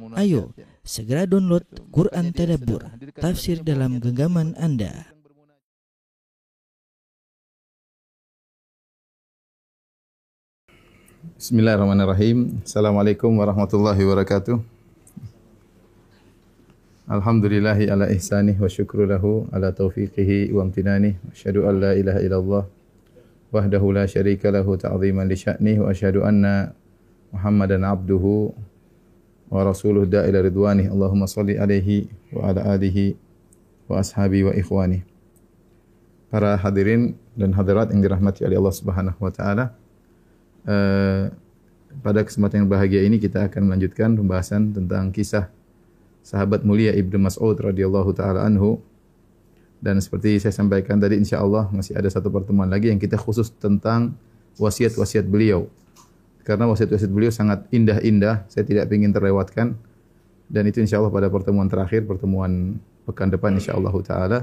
Ayo, segera download Quran Tadabbur, tafsir dalam genggaman Anda. Bismillahirrahmanirrahim. Assalamualaikum warahmatullahi wabarakatuh. Alhamdulillahi ala ihsanih wa syukru lahu ala taufiqihi wa amtinanih. Asyhadu an la ilaha illallah wahdahu la syarika lahu ta'ziman li sya'nih wa asyhadu anna Muhammadan abduhu wa rasuluh da ila ridwani. Allahumma salli alaihi wa ala alihi wa ashabi wa ikhwani. Para hadirin dan hadirat yang dirahmati oleh Allah Subhanahu wa taala uh, pada kesempatan yang bahagia ini kita akan melanjutkan pembahasan tentang kisah sahabat mulia Ibnu Mas'ud radhiyallahu taala anhu. Dan seperti saya sampaikan tadi insyaallah masih ada satu pertemuan lagi yang kita khusus tentang wasiat-wasiat beliau karena wasiat-wasiat beliau sangat indah-indah, saya tidak ingin terlewatkan. Dan itu insya Allah pada pertemuan terakhir, pertemuan pekan depan insya Allah Taala.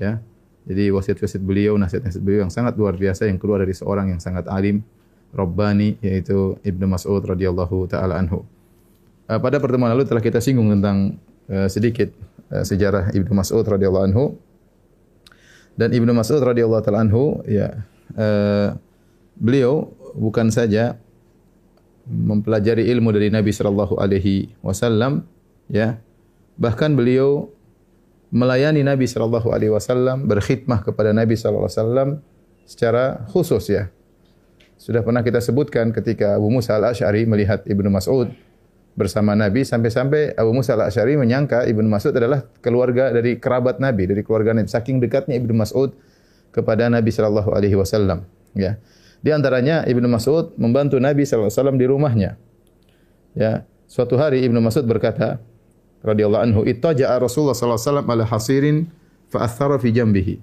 Ya, jadi wasiat-wasiat beliau, nasihat-nasihat beliau yang sangat luar biasa yang keluar dari seorang yang sangat alim, Rabbani, yaitu Ibnu Mas'ud radhiyallahu taala anhu. Uh, pada pertemuan lalu telah kita singgung tentang uh, sedikit uh, sejarah Ibnu Mas'ud radhiyallahu anhu. Dan Ibnu Mas'ud radhiyallahu taala anhu, ya, beliau bukan saja mempelajari ilmu dari Nabi sallallahu alaihi wasallam ya. Bahkan beliau melayani Nabi sallallahu alaihi wasallam berkhidmah kepada Nabi sallallahu alaihi wasallam secara khusus ya. Sudah pernah kita sebutkan ketika Abu Musa al-Asy'ari melihat Ibnu Mas'ud bersama Nabi sampai-sampai Abu Musa al-Asy'ari menyangka Ibnu Mas'ud adalah keluarga dari kerabat Nabi dari keluarga Nabi saking dekatnya Ibnu Mas'ud kepada Nabi sallallahu alaihi wasallam ya Di antaranya Ibnu Mas'ud membantu Nabi sallallahu alaihi wasallam di rumahnya. Ya, suatu hari Ibnu Mas'ud berkata radhiyallahu anhu, "Ittaja'a Rasulullah sallallahu alaihi wasallam ala hasirin fa athara fi jambihi."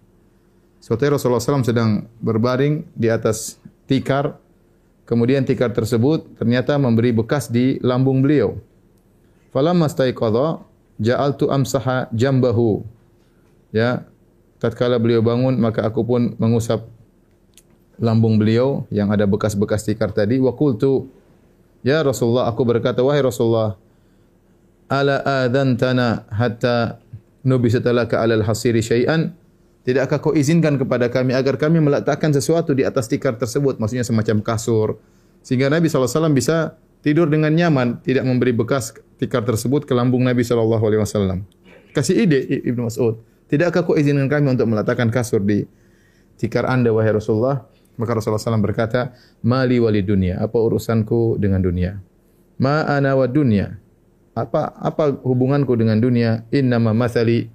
Suatu hari Rasulullah SAW sedang berbaring di atas tikar, kemudian tikar tersebut ternyata memberi bekas di lambung beliau. Falamma staiqadha ja'altu amsaha jambahu. Ya, tatkala beliau bangun maka aku pun mengusap lambung beliau yang ada bekas-bekas tikar tadi. Wa qultu ya Rasulullah aku berkata wahai Rasulullah ala adantana hatta nubisatalaka alal hasiri syai'an? Tidakkah kau izinkan kepada kami agar kami meletakkan sesuatu di atas tikar tersebut? Maksudnya semacam kasur. Sehingga Nabi SAW bisa tidur dengan nyaman tidak memberi bekas tikar tersebut ke lambung Nabi SAW kasih ide Ibnu Mas'ud. Tidakkah kau izinkan kami untuk meletakkan kasur di tikar anda wahai Rasulullah Maka Rasulullah SAW berkata, Mali wali dunia, apa urusanku dengan dunia? Ma ana wa dunia, apa apa hubunganku dengan dunia? Inna ma mathali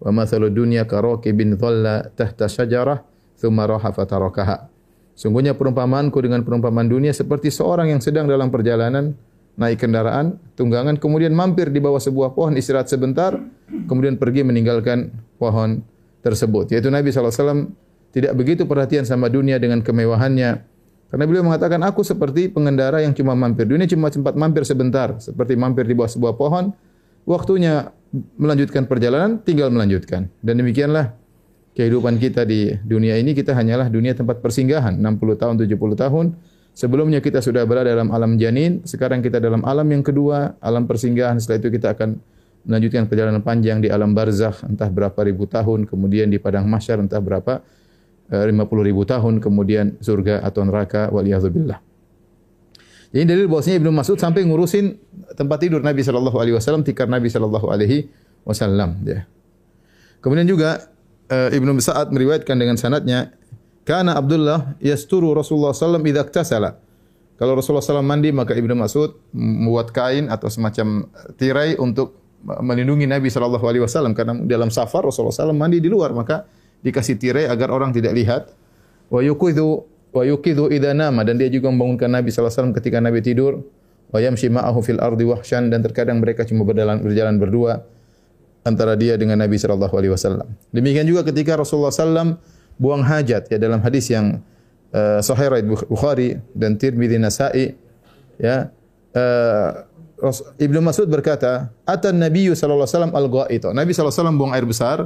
wa mathalu dunia karoki bin dhalla tahta syajarah, thumma roha fatarakaha. Sungguhnya perumpamaanku dengan perumpamaan dunia seperti seorang yang sedang dalam perjalanan, naik kendaraan, tunggangan, kemudian mampir di bawah sebuah pohon, istirahat sebentar, kemudian pergi meninggalkan pohon tersebut. Yaitu Nabi SAW tidak begitu perhatian sama dunia dengan kemewahannya. Karena beliau mengatakan, aku seperti pengendara yang cuma mampir. Dunia cuma sempat mampir sebentar. Seperti mampir di bawah sebuah pohon. Waktunya melanjutkan perjalanan, tinggal melanjutkan. Dan demikianlah kehidupan kita di dunia ini. Kita hanyalah dunia tempat persinggahan. 60 tahun, 70 tahun. Sebelumnya kita sudah berada dalam alam janin. Sekarang kita dalam alam yang kedua, alam persinggahan. Setelah itu kita akan melanjutkan perjalanan panjang di alam barzakh. Entah berapa ribu tahun. Kemudian di padang masyar entah berapa 50 eh, ribu tahun kemudian surga atau neraka waliyadzubillah. Jadi dalil bahwasanya Ibnu Mas'ud sampai ngurusin tempat tidur Nabi sallallahu alaihi wasallam tikar Nabi sallallahu alaihi wasallam ya. Kemudian juga uh, Ibnu Sa'ad meriwayatkan dengan sanadnya kana Abdullah yasturu Rasulullah sallallahu alaihi wasallam. Kalau Rasulullah SAW mandi maka Ibnu Mas'ud membuat kain atau semacam tirai untuk melindungi Nabi sallallahu alaihi wasallam karena dalam safar Rasulullah SAW mandi di luar maka dikasih tirai agar orang tidak lihat. Wa yuqidhu wa yuqidhu idza nama dan dia juga membangunkan Nabi sallallahu alaihi wasallam ketika Nabi tidur. Wa yamshi ma'ahu fil ardi wahsyan dan terkadang mereka cuma berjalan berjalan berdua antara dia dengan Nabi sallallahu alaihi wasallam. Demikian juga ketika Rasulullah sallam buang hajat ya dalam hadis yang uh, sahih riwayat Bukhari dan Tirmizi Nasa'i ya uh, Ibnu Mas'ud berkata, "Atan Nabi sallallahu alaihi wasallam al-gha'ita." Nabi sallallahu alaihi wasallam buang air besar,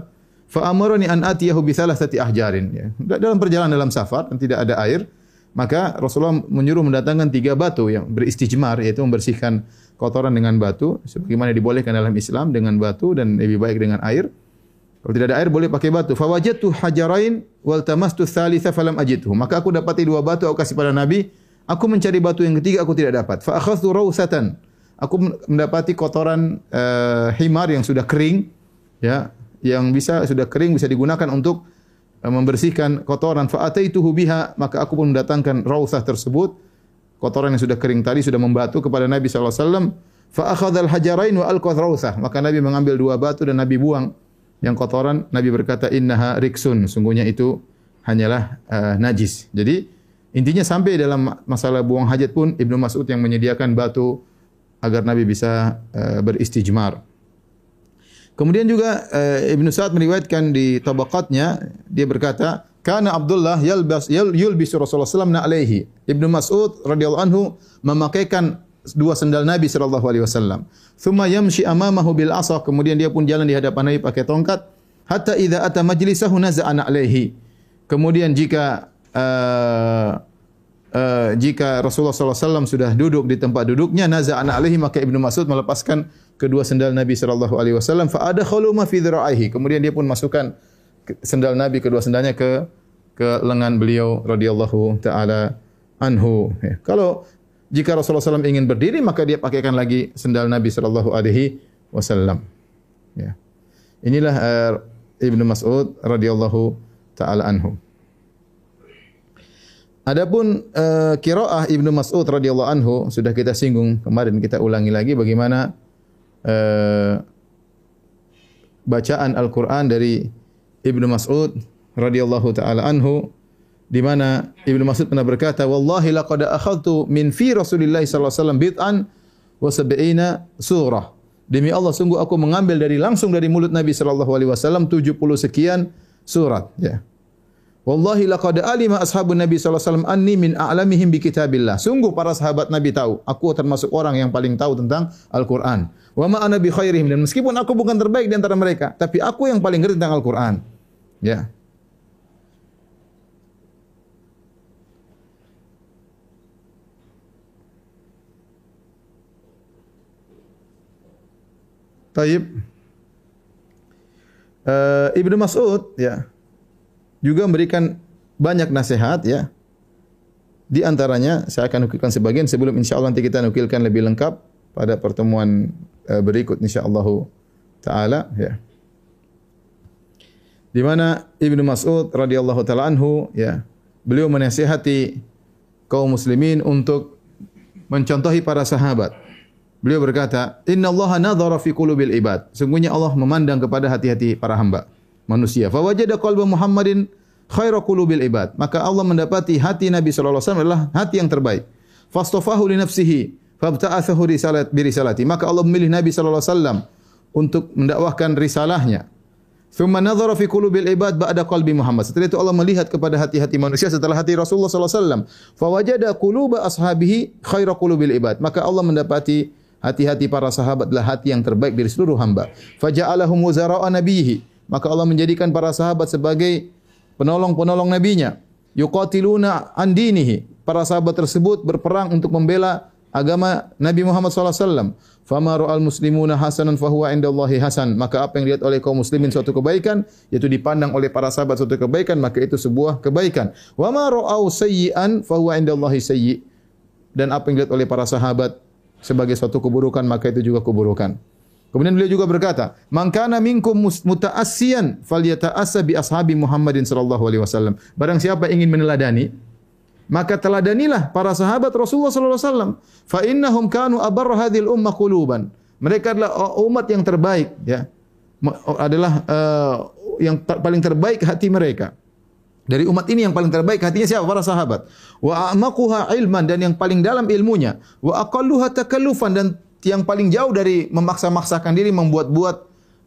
fa amarani an atiyahu bi thalathati ahjarin ya. Dalam perjalanan dalam safar dan tidak ada air, Maka Rasulullah menyuruh mendatangkan tiga batu yang beristijmar, yaitu membersihkan kotoran dengan batu. Sebagaimana dibolehkan dalam Islam dengan batu dan lebih baik dengan air. Kalau tidak ada air boleh pakai batu. Fawajatu hajarain wal tamastu thalitha falam ajidhu. Maka aku dapati dua batu aku kasih pada Nabi. Aku mencari batu yang ketiga aku tidak dapat. Fa akhadhu rawsatan. Aku mendapati kotoran uh, himar yang sudah kering ya, yang bisa sudah kering bisa digunakan untuk Eh, membersihkan kotoran. Fa ataituhu biha maka aku pun mendatangkan rausah tersebut. Kotoran yang sudah kering tadi sudah membatu kepada Nabi sallallahu alaihi wasallam. Fa akhadha al hajarain wa alqa rausah. Maka Nabi mengambil dua batu dan Nabi buang yang kotoran. Nabi berkata innaha riksun. Sungguhnya itu hanyalah uh, najis. Jadi intinya sampai dalam masalah buang hajat pun Ibnu Mas'ud yang menyediakan batu agar Nabi bisa uh, beristijmar Kemudian juga uh, Ibnu Sa'ad meriwayatkan di tabaqatnya dia berkata kana Abdullah yalbas yul, yulbis Rasulullah sallallahu alaihi Ibnu Mas'ud radhiyallahu anhu memakaikan dua sendal Nabi sallallahu alaihi wasallam. Thumma yamshi amamahu bil asa kemudian dia pun jalan di hadapan Nabi pakai tongkat hatta idza ata majlisahu naza'ana alaihi. Kemudian jika uh, uh, jika Rasulullah wasallam sudah duduk di tempat duduknya naza'ana alaihi maka Ibnu Mas'ud melepaskan kedua sendal Nabi sallallahu alaihi wasallam. Fa ada khuluma fi dhira'ihi kemudian dia pun masukkan sendal Nabi kedua sendalnya ke ke lengan beliau radhiyallahu taala anhu. Ya. kalau jika Rasulullah SAW ingin berdiri maka dia pakaikan lagi sendal Nabi sallallahu alaihi wasallam. Ya. Inilah uh, Ibnu Mas'ud radhiyallahu taala anhu Adapun uh, qiraah Ibnu Mas'ud radhiyallahu anhu sudah kita singgung kemarin kita ulangi lagi bagaimana uh, bacaan Al-Quran dari Ibnu Mas'ud radhiyallahu taala anhu di mana Ibnu Mas'ud pernah berkata wallahi laqad akhadtu min fi Rasulillah sallallahu alaihi wasallam bid'an wa surah. Demi Allah sungguh aku mengambil dari langsung dari mulut Nabi sallallahu alaihi wasallam 70 sekian surat. Ya Wallahi laqad alima ashabun Nabi sallallahu alaihi wasallam anni min a'lamihim bi kitabillah. Sungguh para sahabat Nabi tahu, aku termasuk orang yang paling tahu tentang Al-Qur'an. Wa ma ana bi khairihim dan meskipun aku bukan terbaik di antara mereka, tapi aku yang paling ngerti tentang Al-Qur'an. Ya. Taib. Uh, Ibnu Mas'ud ya juga memberikan banyak nasihat ya. Di antaranya saya akan nukilkan sebagian sebelum insyaallah nanti kita nukilkan lebih lengkap pada pertemuan uh, berikut insyaallah taala ya. Di mana Ibnu Mas'ud radhiyallahu taala anhu ya, beliau menasihati kaum muslimin untuk mencontohi para sahabat. Beliau berkata, "Inna Allah nadhara fi qulubil ibad." Sungguhnya Allah memandang kepada hati-hati para hamba manusia. Fa wajada qalba Muhammadin khairu qulubil ibad. Maka Allah mendapati hati Nabi sallallahu alaihi wasallam adalah hati yang terbaik. Fastafahu li nafsihi fabta'athahu risalat bi risalati. Maka Allah memilih Nabi sallallahu alaihi wasallam untuk mendakwahkan risalahnya. Thumma nadhara fi qulubil ibad ba'da qalbi Muhammad. Setelah itu Allah melihat kepada hati-hati manusia setelah hati Rasulullah sallallahu alaihi wasallam. Fa wajada quluba ashabihi khairu qulubil ibad. Maka Allah mendapati hati-hati para sahabat adalah hati yang terbaik dari seluruh hamba. Faja'alahum wuzara'a nabiyhi maka Allah menjadikan para sahabat sebagai penolong-penolong nabinya. Yuqatiluna an dinihi. Para sahabat tersebut berperang untuk membela agama Nabi Muhammad wasallam. Fama ra'al muslimuna hasanan fahuwa indallahi hasan. Maka apa yang dilihat oleh kaum muslimin suatu kebaikan yaitu dipandang oleh para sahabat suatu kebaikan maka itu sebuah kebaikan. Wa ma ra'au sayyi'an fahuwa indallahi sayyi' dan apa yang dilihat oleh para sahabat sebagai suatu keburukan maka itu juga keburukan Kemudian beliau juga berkata, "Man kana minkum muta'assiyan falyata'assa bi ashabi Muhammadin sallallahu alaihi wasallam." Barang siapa ingin meneladani, maka teladanilah para sahabat Rasulullah sallallahu alaihi wasallam. Fa innahum kanu abar hadhil ummah quluban. Mereka adalah umat yang terbaik, ya. Adalah uh, yang paling terbaik hati mereka. Dari umat ini yang paling terbaik hatinya siapa? Para sahabat. Wa a'maquha ilman dan yang paling dalam ilmunya. Wa aqalluha takallufan dan yang paling jauh dari memaksa-maksakan diri membuat-buat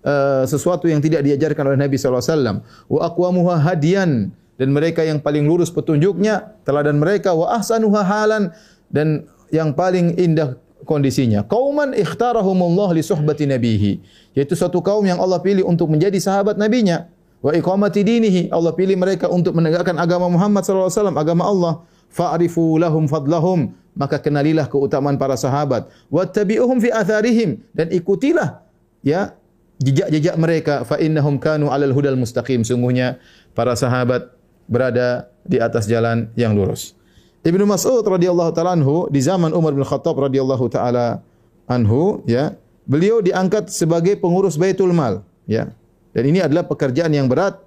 uh, sesuatu yang tidak diajarkan oleh Nabi sallallahu alaihi wasallam. Wa aqwamuha hadiyan. Dan mereka yang paling lurus petunjuknya teladan mereka wa ahsanuha halan. Dan yang paling indah kondisinya. Qauman ikhtarahumullah li suhbati nabihi. Yaitu satu kaum yang Allah pilih untuk menjadi sahabat nabinya. Wa iqamati dinihi. Allah pilih mereka untuk menegakkan agama Muhammad sallallahu alaihi wasallam agama Allah fa'rifu lahum fadlahum. Maka kenalilah keutamaan para sahabat. Wattabi'uhum fi atharihim. Dan ikutilah ya jejak-jejak mereka. Fa innahum kanu 'alal hudal mustaqim. Sungguhnya para sahabat berada di atas jalan yang lurus. Ibnu Mas'ud radhiyallahu taala anhu di zaman Umar bin Khattab radhiyallahu taala anhu ya beliau diangkat sebagai pengurus Baitul Mal ya. Dan ini adalah pekerjaan yang berat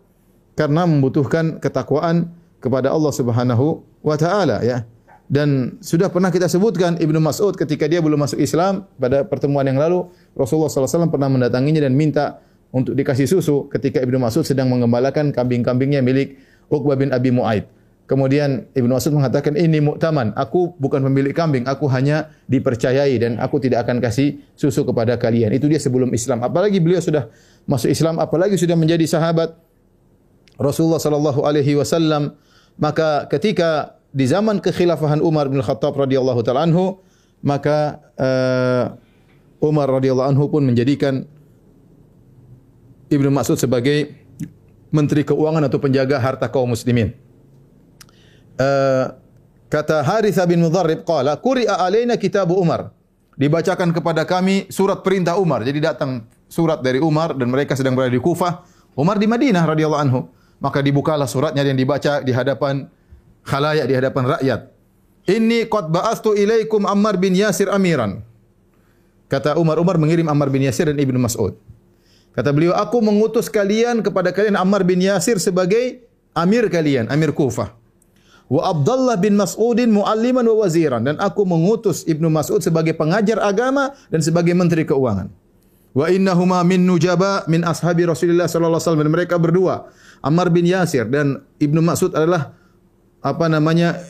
karena membutuhkan ketakwaan kepada Allah Subhanahu wa taala ya dan sudah pernah kita sebutkan Ibnu Mas'ud ketika dia belum masuk Islam pada pertemuan yang lalu Rasulullah SAW pernah mendatanginya dan minta untuk dikasih susu ketika Ibnu Mas'ud sedang mengembalakan kambing-kambingnya milik Uqbah bin Abi Mu'aid. Kemudian Ibnu Mas'ud mengatakan ini muktaman, aku bukan pemilik kambing, aku hanya dipercayai dan aku tidak akan kasih susu kepada kalian. Itu dia sebelum Islam. Apalagi beliau sudah masuk Islam, apalagi sudah menjadi sahabat Rasulullah sallallahu alaihi wasallam, maka ketika di zaman kekhilafahan Umar bin Khattab radhiyallahu taala anhu maka uh, Umar radhiyallahu anhu pun menjadikan Ibnu Mas'ud sebagai menteri keuangan atau penjaga harta kaum muslimin. Uh, kata Harith bin Mudharrib qala quri'a alaina kitab Umar. Dibacakan kepada kami surat perintah Umar. Jadi datang surat dari Umar dan mereka sedang berada di Kufah. Umar di Madinah radhiyallahu anhu. Maka dibukalah suratnya yang dibaca di hadapan khalayak di hadapan rakyat. Inni qad ba'astu ilaikum Ammar bin Yasir amiran. Kata Umar, Umar mengirim Ammar bin Yasir dan Ibnu Mas'ud. Kata beliau, aku mengutus kalian kepada kalian Ammar bin Yasir sebagai amir kalian, amir Kufah. Wa Abdullah bin Mas'udin mualliman wa waziran. Dan aku mengutus Ibnu Mas'ud sebagai pengajar agama dan sebagai menteri keuangan. Wa innahuma min nujaba min ashabi Rasulullah sallallahu alaihi wasallam. Mereka berdua, Ammar bin Yasir dan Ibnu Mas'ud adalah apa namanya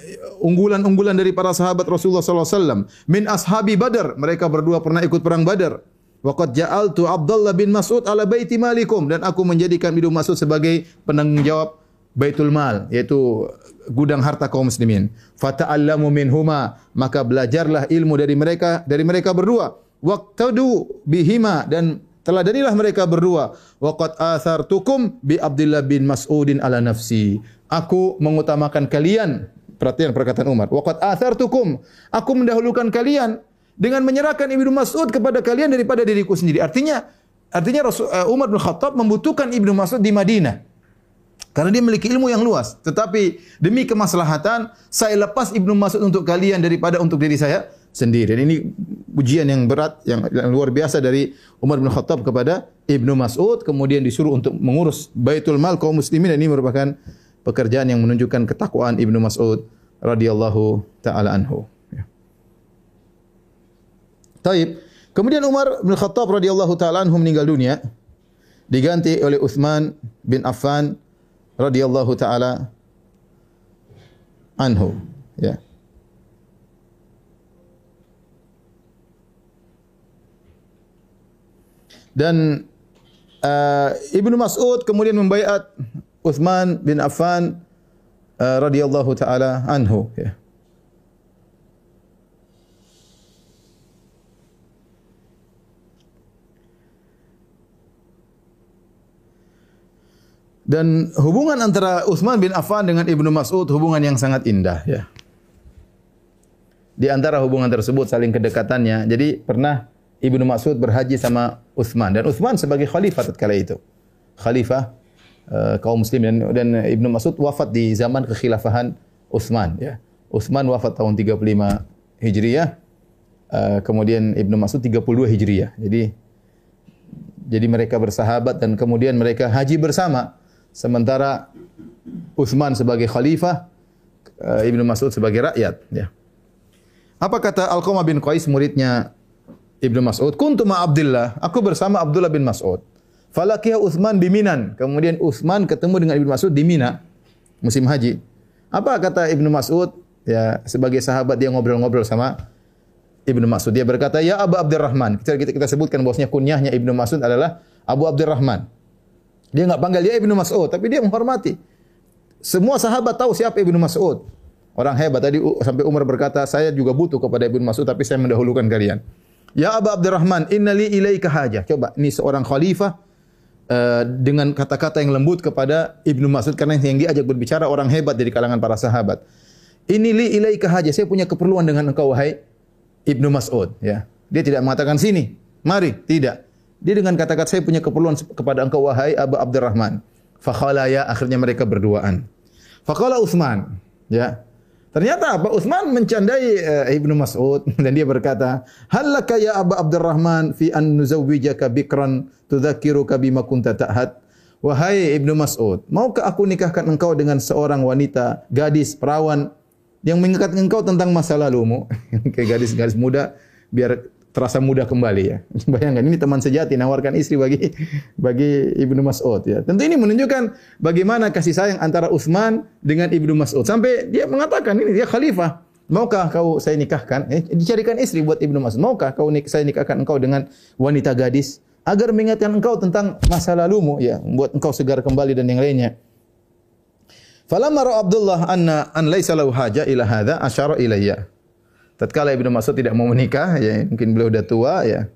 unggulan-unggulan dari para sahabat Rasulullah sallallahu alaihi wasallam. Min ashabi Badar mereka berdua pernah ikut perang Badar waqad ja'altu Abdullah bin Mas'ud ala baiti malikum dan aku menjadikan Ibnu Mas'ud sebagai penanggung jawab Baitul Mal yaitu gudang harta kaum muslimin. Fata'allamu minhuma maka belajarlah ilmu dari mereka dari mereka berdua waqtadu bihima dan telah danilah mereka berdua. Waqad athartukum bi Abdullah bin Mas'udin ala nafsi. Aku mengutamakan kalian. Perhatian perkataan Umar. Waqad athartukum. Aku mendahulukan kalian dengan menyerahkan Ibnu Mas'ud kepada kalian daripada diriku sendiri. Artinya artinya Rasul, uh, Umar bin Khattab membutuhkan Ibnu Mas'ud di Madinah. Karena dia memiliki ilmu yang luas. Tetapi demi kemaslahatan saya lepas Ibnu Mas'ud untuk kalian daripada untuk diri saya sendiri. Dan ini ujian yang berat, yang, luar biasa dari Umar bin Khattab kepada Ibnu Mas'ud. Kemudian disuruh untuk mengurus Baitul Mal kaum muslimin. Dan ini merupakan pekerjaan yang menunjukkan ketakwaan Ibnu Mas'ud radhiyallahu taala anhu. Ya. Taib. Kemudian Umar bin Khattab radhiyallahu taala anhu meninggal dunia diganti oleh Uthman bin Affan radhiyallahu taala anhu. Ya. Dan uh, Ibnu Mas'ud kemudian membaiat Uthman bin Affan uh, radhiyallahu taala anhu ya. Dan hubungan antara Uthman bin Affan dengan Ibnu Mas'ud hubungan yang sangat indah ya. Di antara hubungan tersebut saling kedekatannya. Jadi pernah Ibnu Mas'ud berhaji sama Uthman dan Uthman sebagai khalifah tatkala itu. Khalifah uh, kaum muslim dan, dan Ibnu Mas'ud wafat di zaman kekhilafahan Uthman ya. Uthman wafat tahun 35 Hijriah. Uh, kemudian Ibnu Mas'ud 32 Hijriah. Jadi jadi mereka bersahabat dan kemudian mereka haji bersama sementara Uthman sebagai khalifah uh, Ibnu Mas'ud sebagai rakyat ya. Apa kata Al-Qamah bin Qais muridnya Ibnu Mas'ud, "Kuntu ma Abdullah, aku bersama Abdullah bin Mas'ud." Falakiya Uthman biminan. Kemudian Uthman ketemu dengan Ibnu Mas'ud di Mina musim haji. Apa kata Ibnu Mas'ud? Ya, sebagai sahabat dia ngobrol-ngobrol sama Ibnu Mas'ud. Dia berkata, "Ya Abu Abdurrahman." Kita kita, kita sebutkan bahwasanya kunyahnya Ibnu Mas'ud adalah Abu Abdurrahman. Dia enggak panggil dia Ibnu Mas'ud, tapi dia menghormati. Semua sahabat tahu siapa Ibnu Mas'ud. Orang hebat tadi sampai Umar berkata, "Saya juga butuh kepada Ibnu Mas'ud, tapi saya mendahulukan kalian." Ya Abu Abdurrahman, innali ilaika hajah. Coba, ini seorang khalifah uh, dengan kata-kata yang lembut kepada Ibnu Mas'ud karena yang diajak berbicara orang hebat dari kalangan para sahabat. Ini li ilaika haja. Saya punya keperluan dengan engkau wahai Ibnu Mas'ud. Ya. Dia tidak mengatakan sini. Mari. Tidak. Dia dengan kata-kata saya punya keperluan kepada engkau wahai Abu Abdurrahman. Fakhalaya akhirnya mereka berduaan. Fakala Uthman. Ya. Ternyata apa? Uthman mencandai uh, Ibnu Mas'ud dan dia berkata, "Halaka ya Abu Abdurrahman fi an nuzawwijaka bikran tudzakiruka bima kunta ta'had?" Wahai Ibnu Mas'ud, maukah aku nikahkan engkau dengan seorang wanita, gadis, perawan yang mengingatkan engkau tentang masa lalumu? Kayak gadis-gadis muda biar terasa muda kembali ya. Bayangkan ini teman sejati nawarkan istri bagi bagi Ibnu Mas'ud ya. Tentu ini menunjukkan bagaimana kasih sayang antara Utsman dengan Ibnu Mas'ud. Sampai dia mengatakan ini dia khalifah. Maukah kau saya nikahkan? Eh, dicarikan istri buat Ibnu Mas'ud. Maukah kau nik saya nikahkan engkau dengan wanita gadis agar mengingatkan engkau tentang masa lalumu ya, buat engkau segar kembali dan yang lainnya. Falamma ra'a Abdullah anna an laisa lahu haja ila hadha asyara ilayya. Tatkala Ibnu Mas'ud tidak mau menikah, ya mungkin beliau sudah tua, ya.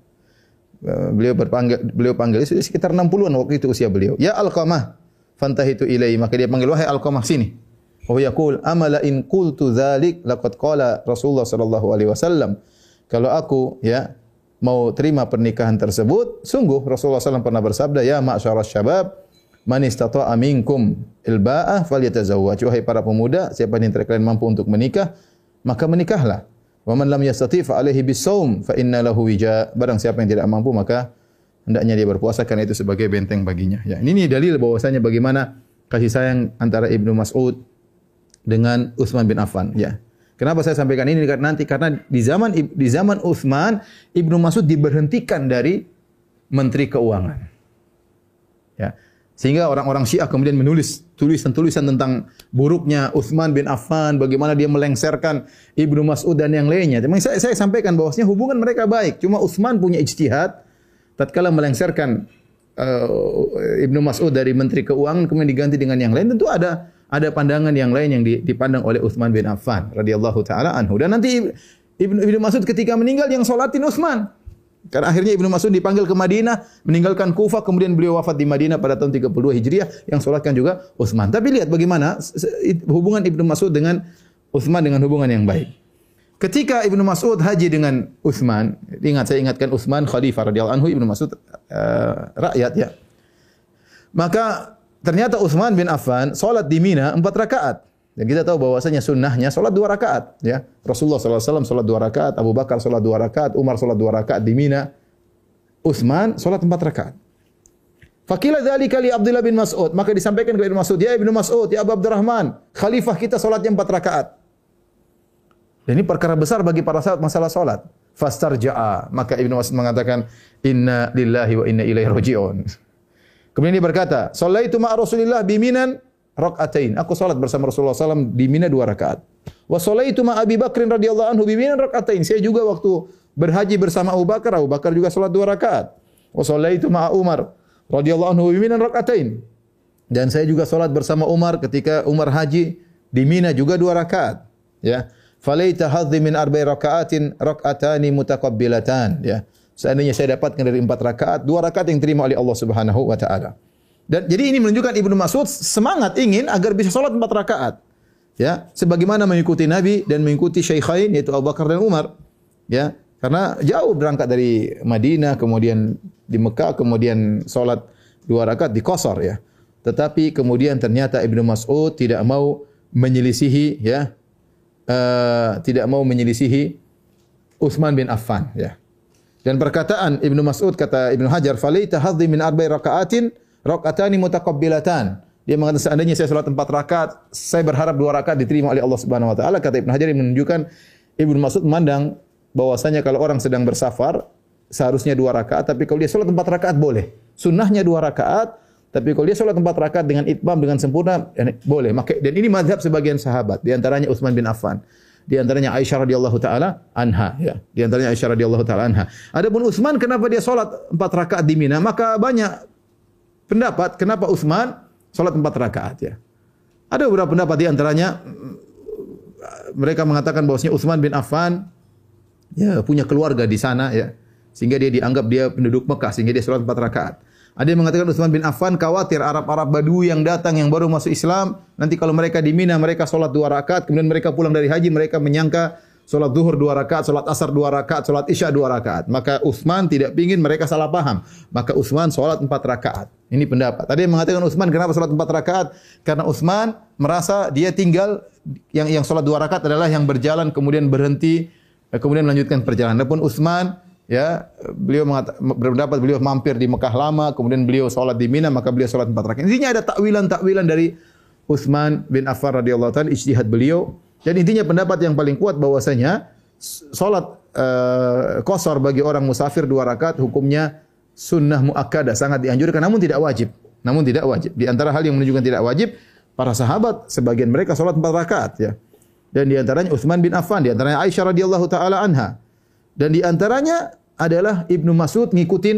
Eh, beliau berpanggil beliau panggil sekitar 60-an waktu itu usia beliau. Ya Al-Qamah, fantahitu ilai, maka dia panggil wahai Al-Qamah sini. Wa yaqul amala in qultu dzalik laqad qala Rasulullah sallallahu alaihi wasallam. Kalau aku ya mau terima pernikahan tersebut, sungguh Rasulullah SAW pernah bersabda, Ya ma'asyara syabab, man istata'a minkum ilba'ah falyatazawwaj. Wahai para pemuda, siapa yang kalian mampu untuk menikah, maka menikahlah. Wa man lam yastati fa alaihi bisawm fa inna lahu wija. Barang siapa yang tidak mampu maka hendaknya dia berpuasa karena itu sebagai benteng baginya. Ya, ini, dalil bahwasanya bagaimana kasih sayang antara Ibnu Mas'ud dengan Utsman bin Affan, ya. Kenapa saya sampaikan ini nanti karena di zaman di zaman Utsman Ibnu Mas'ud diberhentikan dari menteri keuangan. Ya. Sehingga orang-orang Syiah kemudian menulis tulisan-tulisan tentang buruknya Uthman bin Affan, bagaimana dia melengserkan Ibnu Mas'ud dan yang lainnya. Memang saya, saya sampaikan bahwasanya hubungan mereka baik. Cuma Uthman punya ijtihad tatkala melengserkan uh, Ibnu Mas'ud dari Menteri Keuangan kemudian diganti dengan yang lain. Tentu ada ada pandangan yang lain yang dipandang oleh Uthman bin Affan radhiyallahu taala anhu. Dan nanti Ibnu Ibnu Mas'ud ketika meninggal yang solatin Uthman. Karena akhirnya Ibnu Mas'ud dipanggil ke Madinah, meninggalkan Kufah, kemudian beliau wafat di Madinah pada tahun 32 Hijriah yang solatkan juga Utsman. Tapi lihat bagaimana hubungan Ibnu Mas'ud dengan Utsman dengan hubungan yang baik. Ketika Ibnu Mas'ud haji dengan Utsman, ingat saya ingatkan Utsman khalifah radhiyallahu anhu Ibnu Mas'ud uh, rakyat ya. Maka ternyata Utsman bin Affan salat di Mina empat rakaat. Dan kita tahu bahwasanya sunnahnya solat dua rakaat. Ya. Rasulullah SAW solat dua rakaat, Abu Bakar solat dua rakaat, Umar solat dua rakaat di Mina. Uthman solat empat rakaat. Fakila dari kali Abdullah bin Mas'ud. Maka disampaikan kepada Ibn Mas'ud. Ya Ibn Mas'ud, ya Abu Abdurrahman. Khalifah kita solatnya empat rakaat. Dan ini perkara besar bagi para sahabat masalah solat. Fastar ja'a. Maka Ibn Mas'ud mengatakan, Inna lillahi wa inna ilaihi roji'un. Kemudian dia berkata, Salaitu ma'a Rasulillah biminan rakaatain. Aku salat bersama Rasulullah SAW di Mina dua rakaat. Wa salaitu ma Abi Bakr radhiyallahu anhu bi Mina rakaatain. Saya juga waktu berhaji bersama Abu Bakar, Abu Bakar juga salat dua rakaat. Wa salaitu ma Umar radhiyallahu anhu bi Mina rakaatain. Dan saya juga salat bersama Umar ketika Umar haji di Mina juga dua rakaat. Ya. Falaita hadhi min arba'i rakaatin rakaatani mutaqabbilatan. Ya. Seandainya saya dapatkan dari empat rakaat, dua rakaat yang terima oleh Allah Subhanahu wa taala. Dan jadi ini menunjukkan Ibnu Mas'ud semangat ingin agar bisa salat empat rakaat. Ya, sebagaimana mengikuti Nabi dan mengikuti Syekhain yaitu Abu Bakar dan Umar. Ya, karena jauh berangkat dari Madinah kemudian di Mekah kemudian salat dua rakaat di Qasar ya. Tetapi kemudian ternyata Ibnu Mas'ud tidak mau menyelisihi ya uh, tidak mau menyelisihi Utsman bin Affan ya. Dan perkataan Ibnu Mas'ud kata Ibnu Hajar, "Falaita hadhi min arba'i raka'atin" Rakaatani mutaqabbilatan. Dia mengatakan seandainya saya salat empat rakaat, saya berharap dua rakaat diterima oleh Allah Subhanahu wa taala. Kata Ibnu Hajar yang menunjukkan Ibnu Mas'ud memandang bahwasanya kalau orang sedang bersafar seharusnya dua rakaat, tapi kalau dia salat empat rakaat boleh. Sunnahnya dua rakaat, tapi kalau dia salat empat rakaat dengan itmam dengan sempurna boleh. Maka dan ini mazhab sebagian sahabat, di antaranya Utsman bin Affan. Di antaranya Aisyah radhiyallahu taala anha ya. Di antaranya Aisyah radhiyallahu taala anha. Adapun Utsman kenapa dia salat empat rakaat di Mina? Maka banyak pendapat kenapa Utsman salat empat rakaat ya. Ada beberapa pendapat di antaranya mereka mengatakan bahwasanya Utsman bin Affan ya punya keluarga di sana ya sehingga dia dianggap dia penduduk Mekah sehingga dia salat empat rakaat. Ada yang mengatakan Utsman bin Affan khawatir Arab-Arab Badui yang datang yang baru masuk Islam, nanti kalau mereka di Mina mereka solat dua rakaat, kemudian mereka pulang dari haji mereka menyangka solat zuhur dua rakaat, solat asar dua rakaat, solat isya dua rakaat. Maka Utsman tidak ingin mereka salah paham. Maka Utsman solat empat rakaat. Ini pendapat. Tadi yang mengatakan Utsman kenapa solat empat rakaat? Karena Utsman merasa dia tinggal yang yang solat dua rakaat adalah yang berjalan kemudian berhenti eh, kemudian melanjutkan perjalanan. Adapun Utsman ya beliau berpendapat beliau mampir di Mekah lama kemudian beliau salat di Mina maka beliau salat empat rakaat intinya ada takwilan-takwilan dari Utsman bin Affan radhiyallahu taala ijtihad beliau dan intinya pendapat yang paling kuat bahwasanya salat uh, qasar bagi orang musafir dua rakaat hukumnya sunnah muakkadah sangat dianjurkan namun tidak wajib. Namun tidak wajib. Di antara hal yang menunjukkan tidak wajib para sahabat sebagian mereka salat empat rakaat ya. Dan di antaranya Utsman bin Affan di antaranya Aisyah radhiyallahu taala anha. Dan di antaranya adalah Ibnu Mas'ud ngikutin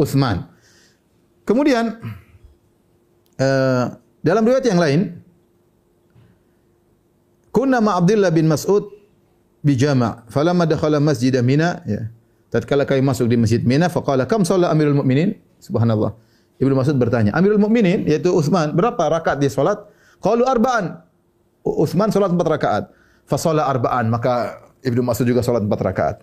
Utsman. Kemudian uh, dalam riwayat yang lain kunna ma Abdullah bin Mas'ud bi jama' falamma dakhala masjid Mina ya. Tatkala kami masuk di masjid Mina faqala kam shalla Amirul Mukminin? Subhanallah. Ibnu Mas'ud bertanya Amirul Mukminin yaitu Utsman berapa rakaat dia salat qalu arba'an. Utsman salat empat rakaat. Fa shalla arba'an. Maka Ibnu Mas'ud juga salat empat rakaat.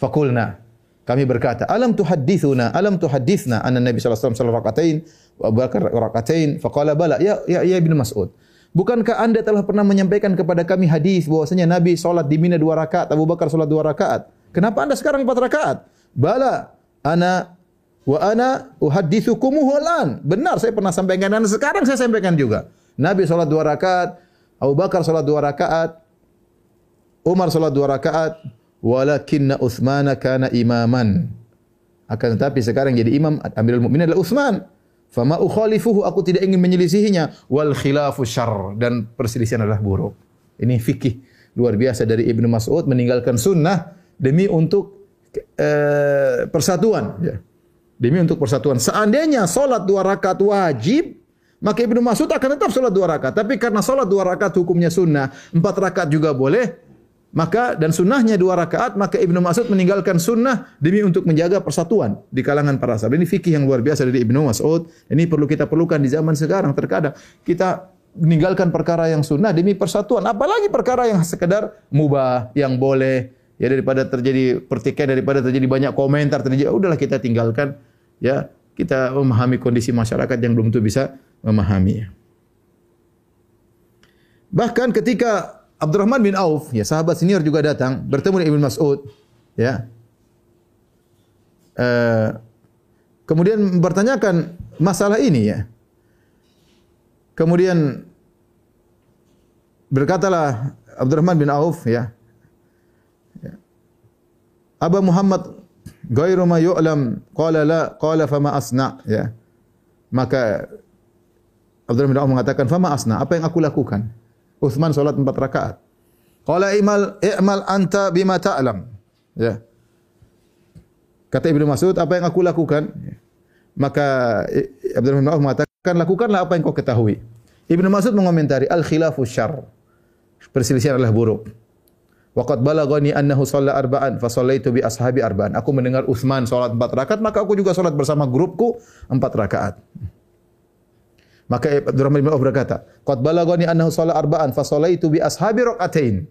Fakulna. Kami berkata, alam tuhaddithuna, alam tuhaddithna anna Nabi alaihi wasallam rakatain wa Abu Bakar rakatain. Faqala bala, ya ya ya Ibnu Mas'ud. Bukankah Anda telah pernah menyampaikan kepada kami hadis bahwasanya Nabi salat di Mina dua rakaat, Abu Bakar salat dua rakaat? Kenapa Anda sekarang empat rakaat? Bala, ana wa ana uhaddithukumuhu alan. Benar saya pernah sampaikan dan sekarang saya sampaikan juga. Nabi salat dua rakaat, Abu Bakar salat dua rakaat, Umar salat dua rakaat, walakinna Uthman kana imaman. Akan tetapi sekarang jadi imam Amirul Mukminin adalah Uthman. Fama ukhalifuhu aku tidak ingin menyelisihinya wal khilafu syarr dan perselisihan adalah buruk. Ini fikih luar biasa dari Ibnu Mas'ud meninggalkan sunnah demi untuk uh, persatuan ya. Demi untuk persatuan. Seandainya solat dua rakaat wajib, maka Ibnu Mas'ud akan tetap solat dua rakaat. Tapi karena solat dua rakaat hukumnya sunnah, empat rakaat juga boleh, maka dan sunnahnya dua rakaat maka Ibnu Mas'ud meninggalkan sunnah demi untuk menjaga persatuan di kalangan para sahabat. Ini fikih yang luar biasa dari Ibnu Mas'ud. Ini perlu kita perlukan di zaman sekarang. Terkadang kita meninggalkan perkara yang sunnah demi persatuan, apalagi perkara yang sekedar mubah, yang boleh ya daripada terjadi pertikaian daripada terjadi banyak komentar terjadi udahlah kita tinggalkan ya kita memahami kondisi masyarakat yang belum tentu bisa memahami. Bahkan ketika Abdurrahman bin Auf, ya sahabat senior juga datang bertemu dengan Ibn Mas'ud, ya. Uh, kemudian mempertanyakan masalah ini ya. Kemudian berkatalah Abdurrahman bin Auf ya. Aba Muhammad ghairu ma yu'lam qala la qala fama asna ya. Maka Abdurrahman bin Auf mengatakan fama asna apa yang aku lakukan? Uthman solat empat rakaat. Qala imal i'mal anta bima ta'lam. Ya. Kata Ibnu Mas'ud, apa yang aku lakukan? Maka Abdurrahman bin Auf mengatakan, lakukanlah apa yang kau ketahui. Ibnu Mas'ud mengomentari, al-khilafu syarr. Perselisihan adalah buruk. Waqad balagani annahu shalla arba'an fa shallaitu bi ashabi arba'an. Aku mendengar Uthman salat empat rakaat, maka aku juga salat bersama grupku empat rakaat. Maka Abdurrahman bin Auf berkata, "Qad balagani annahu shalla arba'an fa shallaitu bi ashabi rak'atain."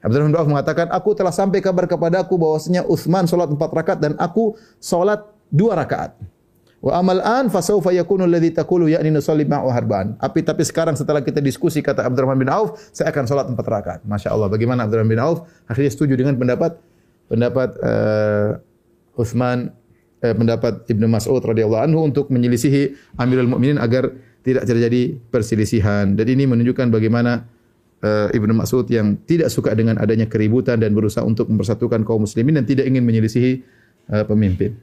Abdurrahman bin Auf mengatakan, "Aku telah sampai kabar kepadaku bahwasanya Utsman salat empat rakaat dan aku salat dua rakaat." Wa amal an fa sawfa yakunu alladhi taqulu ya'ni nusalli ma'a harba'an. Tapi tapi sekarang setelah kita diskusi kata Abdurrahman bin Auf, saya akan salat empat rakaat. Masya Allah. Bagaimana Abdurrahman bin Auf akhirnya setuju dengan pendapat pendapat uh, Utsman eh, pendapat Ibnu Mas'ud radhiyallahu anhu untuk menyelisihi Amirul Mukminin agar tidak terjadi perselisihan. Dan ini menunjukkan bagaimana eh, Ibnu Mas'ud yang tidak suka dengan adanya keributan dan berusaha untuk mempersatukan kaum muslimin dan tidak ingin menyelisihi eh, pemimpin.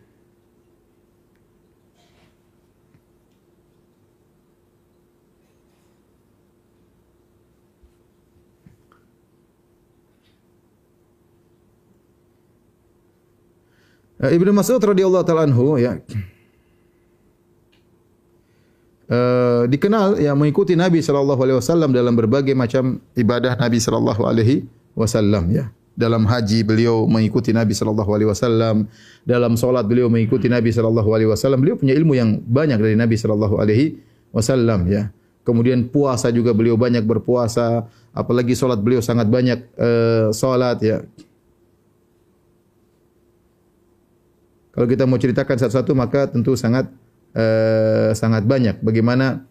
Ibnu Mas'ud radhiyallahu taala anhu ya uh, dikenal yang mengikuti Nabi sallallahu alaihi wasallam dalam berbagai macam ibadah Nabi sallallahu alaihi wasallam ya. Dalam haji beliau mengikuti Nabi sallallahu alaihi wasallam, dalam salat beliau mengikuti Nabi sallallahu alaihi wasallam. Beliau punya ilmu yang banyak dari Nabi sallallahu alaihi wasallam ya. Kemudian puasa juga beliau banyak berpuasa, apalagi salat beliau sangat banyak uh, salat ya. Kalau kita mau ceritakan satu-satu maka tentu sangat uh, sangat banyak bagaimana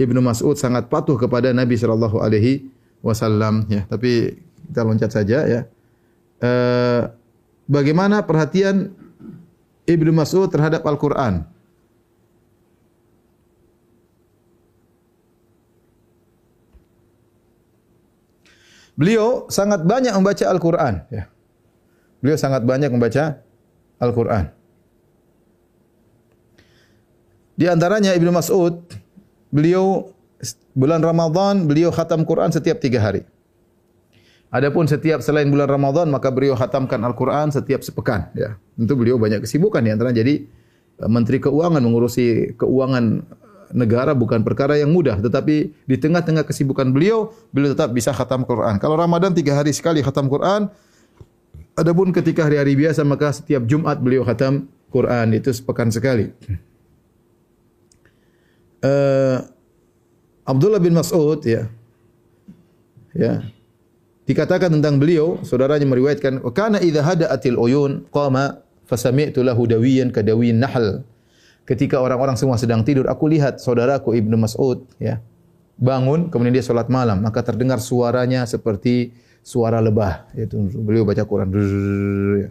Ibnu Mas'ud sangat patuh kepada Nabi sallallahu alaihi wasallam ya. Tapi kita loncat saja ya. Uh, bagaimana perhatian Ibnu Mas'ud terhadap Al-Qur'an? Beliau sangat banyak membaca Al-Qur'an ya. Beliau sangat banyak membaca Al-Qur'an. Di antaranya Ibnu Mas'ud, beliau bulan Ramadan beliau khatam Quran setiap tiga hari. Adapun setiap selain bulan Ramadan maka beliau khatamkan Al-Quran setiap sepekan. Ya, tentu beliau banyak kesibukan di antara jadi eh, Menteri Keuangan mengurusi keuangan negara bukan perkara yang mudah. Tetapi di tengah-tengah kesibukan beliau, beliau tetap bisa khatam Quran. Kalau Ramadan tiga hari sekali khatam Quran. Adapun ketika hari-hari biasa maka setiap Jumat beliau khatam Quran itu sepekan sekali. Uh, Abdullah bin Mas'ud ya. Ya. Dikatakan tentang beliau, saudaranya meriwayatkan, "Wa kana idza hada'atil uyun qama fasami'tu lahu dawiyan ka dawiyin nahl." Ketika orang-orang semua sedang tidur, aku lihat saudaraku Ibnu Mas'ud ya. Bangun, kemudian dia salat malam, maka terdengar suaranya seperti suara lebah, yaitu beliau baca Quran. Ya.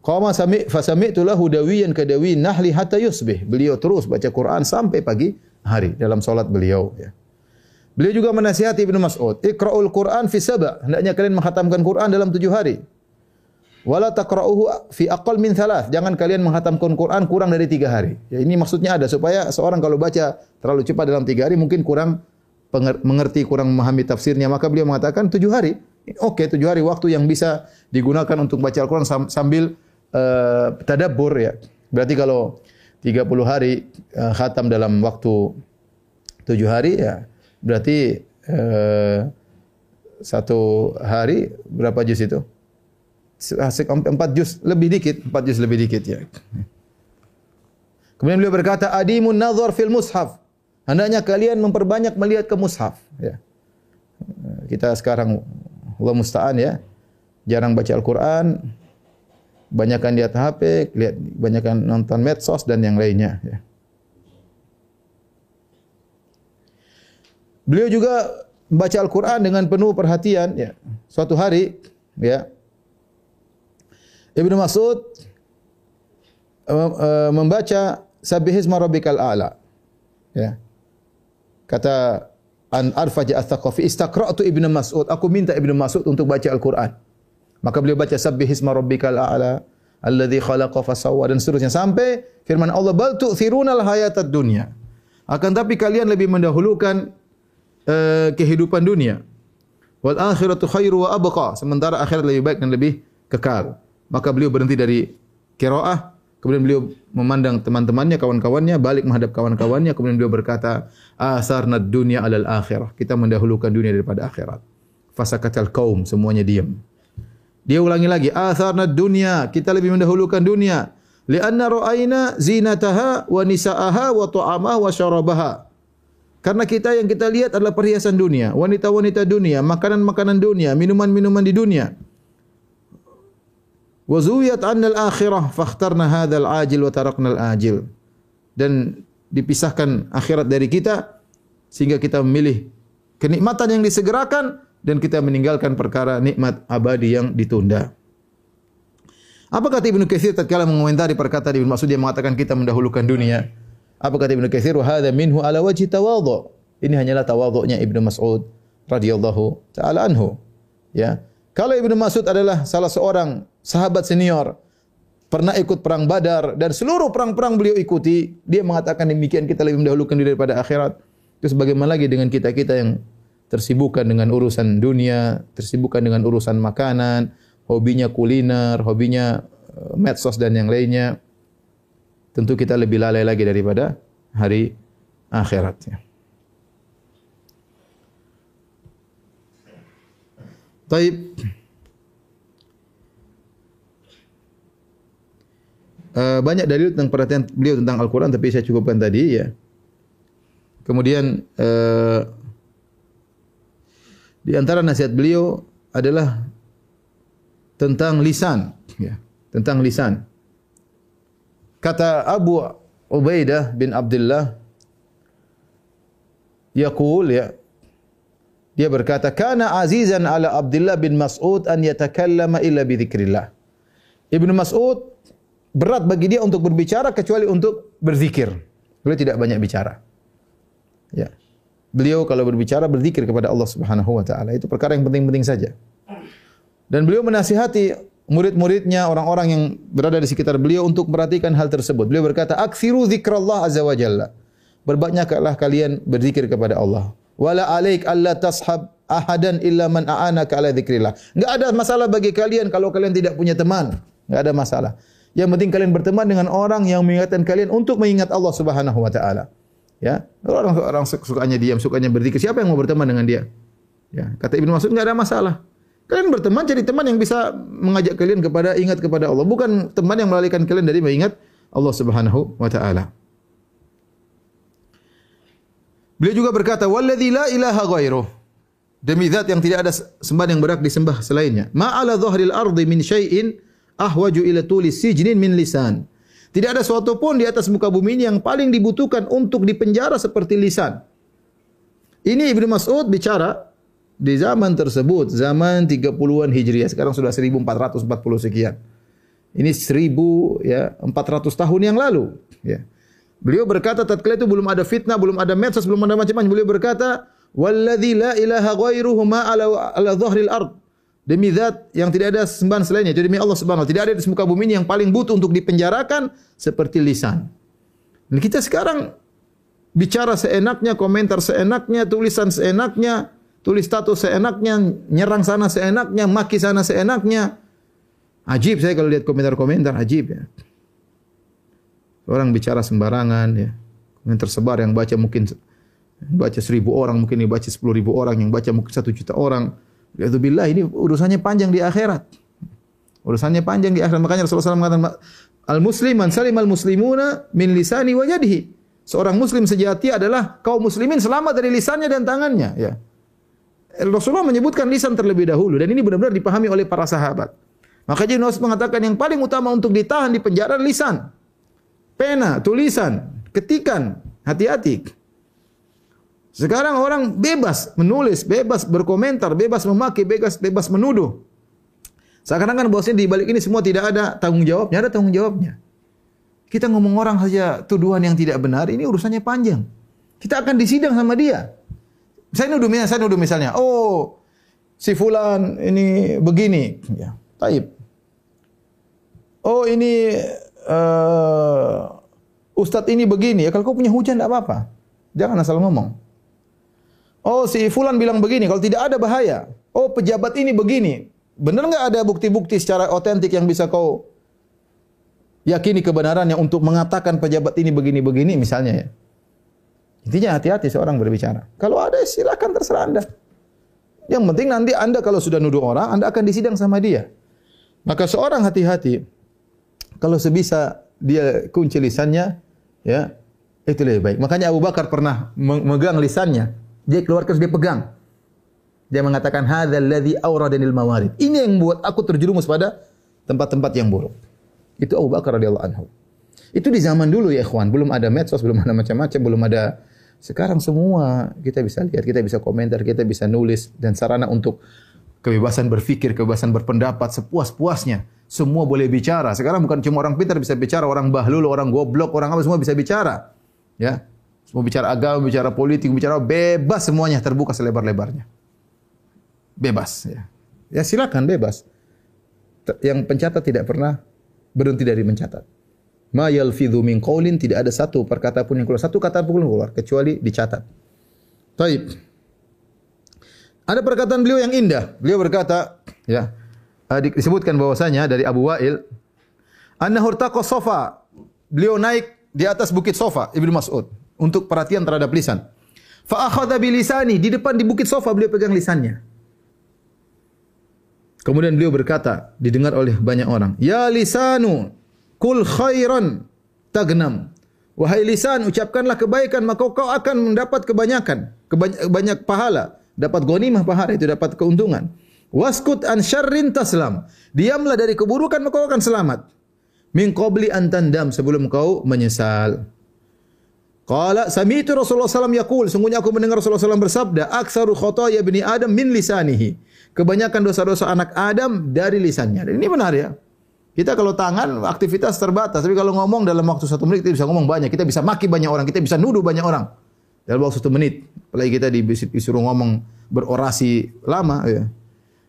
Qama sami fa sami'tu lahu dawiyan ka dawi nahli hatta yusbih. Beliau terus baca Quran sampai pagi hari dalam solat beliau ya. Beliau juga menasihati Ibnu Mas'ud, "Iqra'ul Quran fi sab'." Hendaknya kalian menghatamkan Quran dalam tujuh hari. Wala taqra'uhu fi aqall min thalath. Jangan kalian menghatamkan Quran kurang dari tiga hari. Ya, ini maksudnya ada supaya seorang kalau baca terlalu cepat dalam tiga hari mungkin kurang mengerti, kurang memahami tafsirnya. Maka beliau mengatakan tujuh hari. Oke, okay, tujuh hari waktu yang bisa digunakan untuk baca Al-Quran sambil uh, tadabbur ya. Berarti kalau 30 hari uh, khatam dalam waktu 7 hari ya berarti uh, satu hari berapa juz itu? Empat juz lebih dikit, empat juz lebih dikit ya. Kemudian beliau berkata, Adimun nazar fil mushaf. Hendaknya kalian memperbanyak melihat ke mushaf. Ya. Kita sekarang, Allah musta'an ya, jarang baca Al-Quran, banyakkan lihat HP, lihat banyakkan nonton medsos dan yang lainnya. Ya. Beliau juga membaca Al-Quran dengan penuh perhatian. Ya. Suatu hari, ya, Ibnu Mas'ud uh, membaca Sabihisma Rabbikal A'la. Ya. Kata An Arfaja Al-Thaqafi, Istaqra'atu Ibnu Mas'ud. Aku minta Ibnu Mas'ud untuk baca Al-Quran. Maka beliau baca sabbihisma rabbikal a'la alladhi khalaqa fasawwa dan seterusnya sampai firman Allah bal tu'thirunal hayatad dunya. Akan tapi kalian lebih mendahulukan uh, kehidupan dunia. Wal akhiratu khairu wa abqa. Sementara akhirat lebih baik dan lebih kekal. Maka beliau berhenti dari qiraah, kemudian beliau memandang teman-temannya, kawan-kawannya, balik menghadap kawan-kawannya, kemudian beliau berkata, "Asarna dunya alal akhirah." Kita mendahulukan dunia daripada akhirat. Fasakatal qaum, semuanya diam. Dia ulangi lagi, atharna dunia, kita lebih mendahulukan dunia. Lianna ra'ayna zinataha wa nisa'aha wa tu'amaha wa syarabaha. Karena kita yang kita lihat adalah perhiasan dunia, wanita-wanita dunia, makanan-makanan dunia, minuman-minuman di dunia. Wa zuwiyat anna al-akhirah fakhtarna hadzal ajil wa tarakna al-ajil. Dan dipisahkan akhirat dari kita sehingga kita memilih kenikmatan yang disegerakan dan kita meninggalkan perkara nikmat abadi yang ditunda. Apa kata Ibnu Katsir tatkala mengomentari perkataan Ibnu Mas'ud yang mengatakan kita mendahulukan dunia? Apa kata Ibnu Katsir? Wa minhu ala wajhi tawadhu. Ini hanyalah tawadhu'nya Ibnu Mas'ud radhiyallahu taala anhu. Ya. Kalau Ibnu Mas'ud adalah salah seorang sahabat senior pernah ikut perang Badar dan seluruh perang-perang beliau ikuti, dia mengatakan demikian kita lebih mendahulukan diri daripada akhirat. Terus bagaimana lagi dengan kita-kita yang tersibukkan dengan urusan dunia, tersibukkan dengan urusan makanan, hobinya kuliner, hobinya eh, medsos dan yang lainnya, tentu kita lebih lalai lagi daripada hari akhirat. Taib. Uh, banyak dalil tentang perhatian beliau tentang Al-Quran tapi saya cukupkan tadi ya. Kemudian uh, di antara nasihat beliau adalah tentang lisan ya, tentang lisan. Kata Abu Ubaidah bin Abdullah yaqul ya dia berkata kana azizan ala Abdullah bin Mas'ud an yatakallama illa bi dzikrillah. Ibnu Mas'ud berat bagi dia untuk berbicara kecuali untuk berzikir. Beliau tidak banyak bicara. Ya. Beliau kalau berbicara berzikir kepada Allah Subhanahu wa taala itu perkara yang penting-penting saja. Dan beliau menasihati murid-muridnya, orang-orang yang berada di sekitar beliau untuk memperhatikan hal tersebut. Beliau berkata, "Aksiru zikrallah azza wa jalla." Berbanyaklah kalian berzikir kepada Allah. Wala alaik alla tashab ahadan illa man a'anaka ala dzikrillah. Enggak ada masalah bagi kalian kalau kalian tidak punya teman. Enggak ada masalah. Yang penting kalian berteman dengan orang yang mengingatkan kalian untuk mengingat Allah Subhanahu wa taala. Ya, orang orang sukanya diam, sukanya berzikir. Siapa yang mau berteman dengan dia? Ya, kata Ibnu Mas'ud enggak ada masalah. Kalian berteman jadi teman yang bisa mengajak kalian kepada ingat kepada Allah, bukan teman yang melalaikan kalian dari mengingat Allah Subhanahu wa taala. Beliau juga berkata, "Walladzi la ilaha ghairuh." Demi zat yang tidak ada sembahan yang berhak disembah selainnya. Ma'ala dhahril ardi min syai'in ahwaju ila tuli sijnin min lisan. Tidak ada sesuatu pun di atas muka bumi ini yang paling dibutuhkan untuk dipenjara seperti lisan. Ini Ibnu Mas'ud bicara di zaman tersebut, zaman 30-an Hijriah, sekarang sudah 1440 sekian. Ini 1000 ya 400 tahun yang lalu, ya. Beliau berkata tatkala itu belum ada fitnah, belum ada medsos, belum ada macam-macam. Beliau berkata, "Walladzi la ilaha ghairuhu ma ala ala dhahril ard." Demi zat yang tidak ada sembahan selainnya, jadi demi Allah Subhanahu tidak ada di muka bumi ini yang paling butuh untuk dipenjarakan seperti lisan. Dan kita sekarang bicara seenaknya, komentar seenaknya, tulisan seenaknya, tulis status seenaknya, nyerang sana seenaknya, maki sana seenaknya. Ajib saya kalau lihat komentar-komentar, ajib ya. Orang bicara sembarangan ya. Yang tersebar yang baca mungkin baca seribu orang, mungkin baca sepuluh ribu orang, yang baca mungkin satu juta orang. Yaitu billah ini urusannya panjang di akhirat. Urusannya panjang di akhirat. Makanya Rasulullah SAW mengatakan, Al-Muslim man salim al-muslimuna min lisani wa yadihi. Seorang muslim sejati adalah kaum muslimin selamat dari lisannya dan tangannya. Ya. Rasulullah menyebutkan lisan terlebih dahulu dan ini benar-benar dipahami oleh para sahabat. Maka Ibnu mengatakan yang paling utama untuk ditahan di penjara lisan. Pena, tulisan, ketikan, hati-hati. Sekarang orang bebas menulis, bebas berkomentar, bebas memaki, bebas bebas menuduh. Seakan-akan bosnya di balik ini semua tidak ada tanggung jawabnya, ada tanggung jawabnya. Kita ngomong orang saja tuduhan yang tidak benar, ini urusannya panjang. Kita akan disidang sama dia. Saya nuduh misalnya, saya nuduh misalnya, oh si fulan ini begini, ya, taib. Oh ini uh, Ustadz ini begini, ya kalau kau punya hujan tidak apa-apa. Jangan asal ngomong. Oh si fulan bilang begini, kalau tidak ada bahaya. Oh pejabat ini begini. Benar enggak ada bukti-bukti secara otentik yang bisa kau yakini kebenarannya untuk mengatakan pejabat ini begini-begini misalnya ya. Intinya hati-hati seorang berbicara. Kalau ada silakan terserah Anda. Yang penting nanti Anda kalau sudah nuduh orang, Anda akan disidang sama dia. Maka seorang hati-hati kalau sebisa dia kunci lisannya ya itu lebih baik. Makanya Abu Bakar pernah memegang lisannya. Dia keluarkan dia pegang. Dia mengatakan hadzal ladzi awradanil mawarid. Ini yang membuat aku terjerumus pada tempat-tempat yang buruk. Itu Abu Bakar radhiyallahu anhu. Itu di zaman dulu ya ikhwan, belum ada medsos, belum ada macam-macam, belum ada sekarang semua kita bisa lihat, kita bisa komentar, kita bisa nulis dan sarana untuk kebebasan berfikir, kebebasan berpendapat sepuas-puasnya. Semua boleh bicara. Sekarang bukan cuma orang pintar bisa bicara, orang bahlul, orang goblok, orang apa semua bisa bicara. Ya. Semua bicara agama, bicara politik, bicara bebas semuanya terbuka selebar-lebarnya. Bebas ya. Ya silakan bebas. Yang pencatat tidak pernah berhenti dari mencatat. Ma yalfidhu min qawlin tidak ada satu perkata pun yang keluar, satu kata pun keluar kecuali dicatat. Baik. Ada perkataan beliau yang indah. Beliau berkata, ya, disebutkan bahwasanya dari Abu Wa'il, anna hurtaqa sofa. Beliau naik di atas bukit sofa, Ibnu Mas'ud, untuk perhatian terhadap lisan. Fa akhadha bi lisani, di depan di bukit sofa beliau pegang lisannya. Kemudian beliau berkata, didengar oleh banyak orang, "Ya lisanu, kul khairan tagnam." Wahai lisan, ucapkanlah kebaikan maka kau akan mendapat kebanyakan, banyak pahala, dapat ghanimah pahala itu dapat keuntungan. Waskut an syarrin taslam. Diamlah dari keburukan maka kau akan selamat. Min qabli an tandam sebelum kau menyesal. Qala sami'tu Rasulullah sallallahu yaqul sungguhnya aku mendengar Rasulullah sallallahu bersabda aktsaru khotoya bani Adam min lisanihi. Kebanyakan dosa-dosa anak Adam dari lisannya. Dan ini benar ya. Kita kalau tangan aktivitas terbatas, tapi kalau ngomong dalam waktu satu menit kita bisa ngomong banyak, kita bisa maki banyak orang, kita bisa nuduh banyak orang dalam waktu satu menit. Apalagi kita disuruh ngomong berorasi lama. Ya.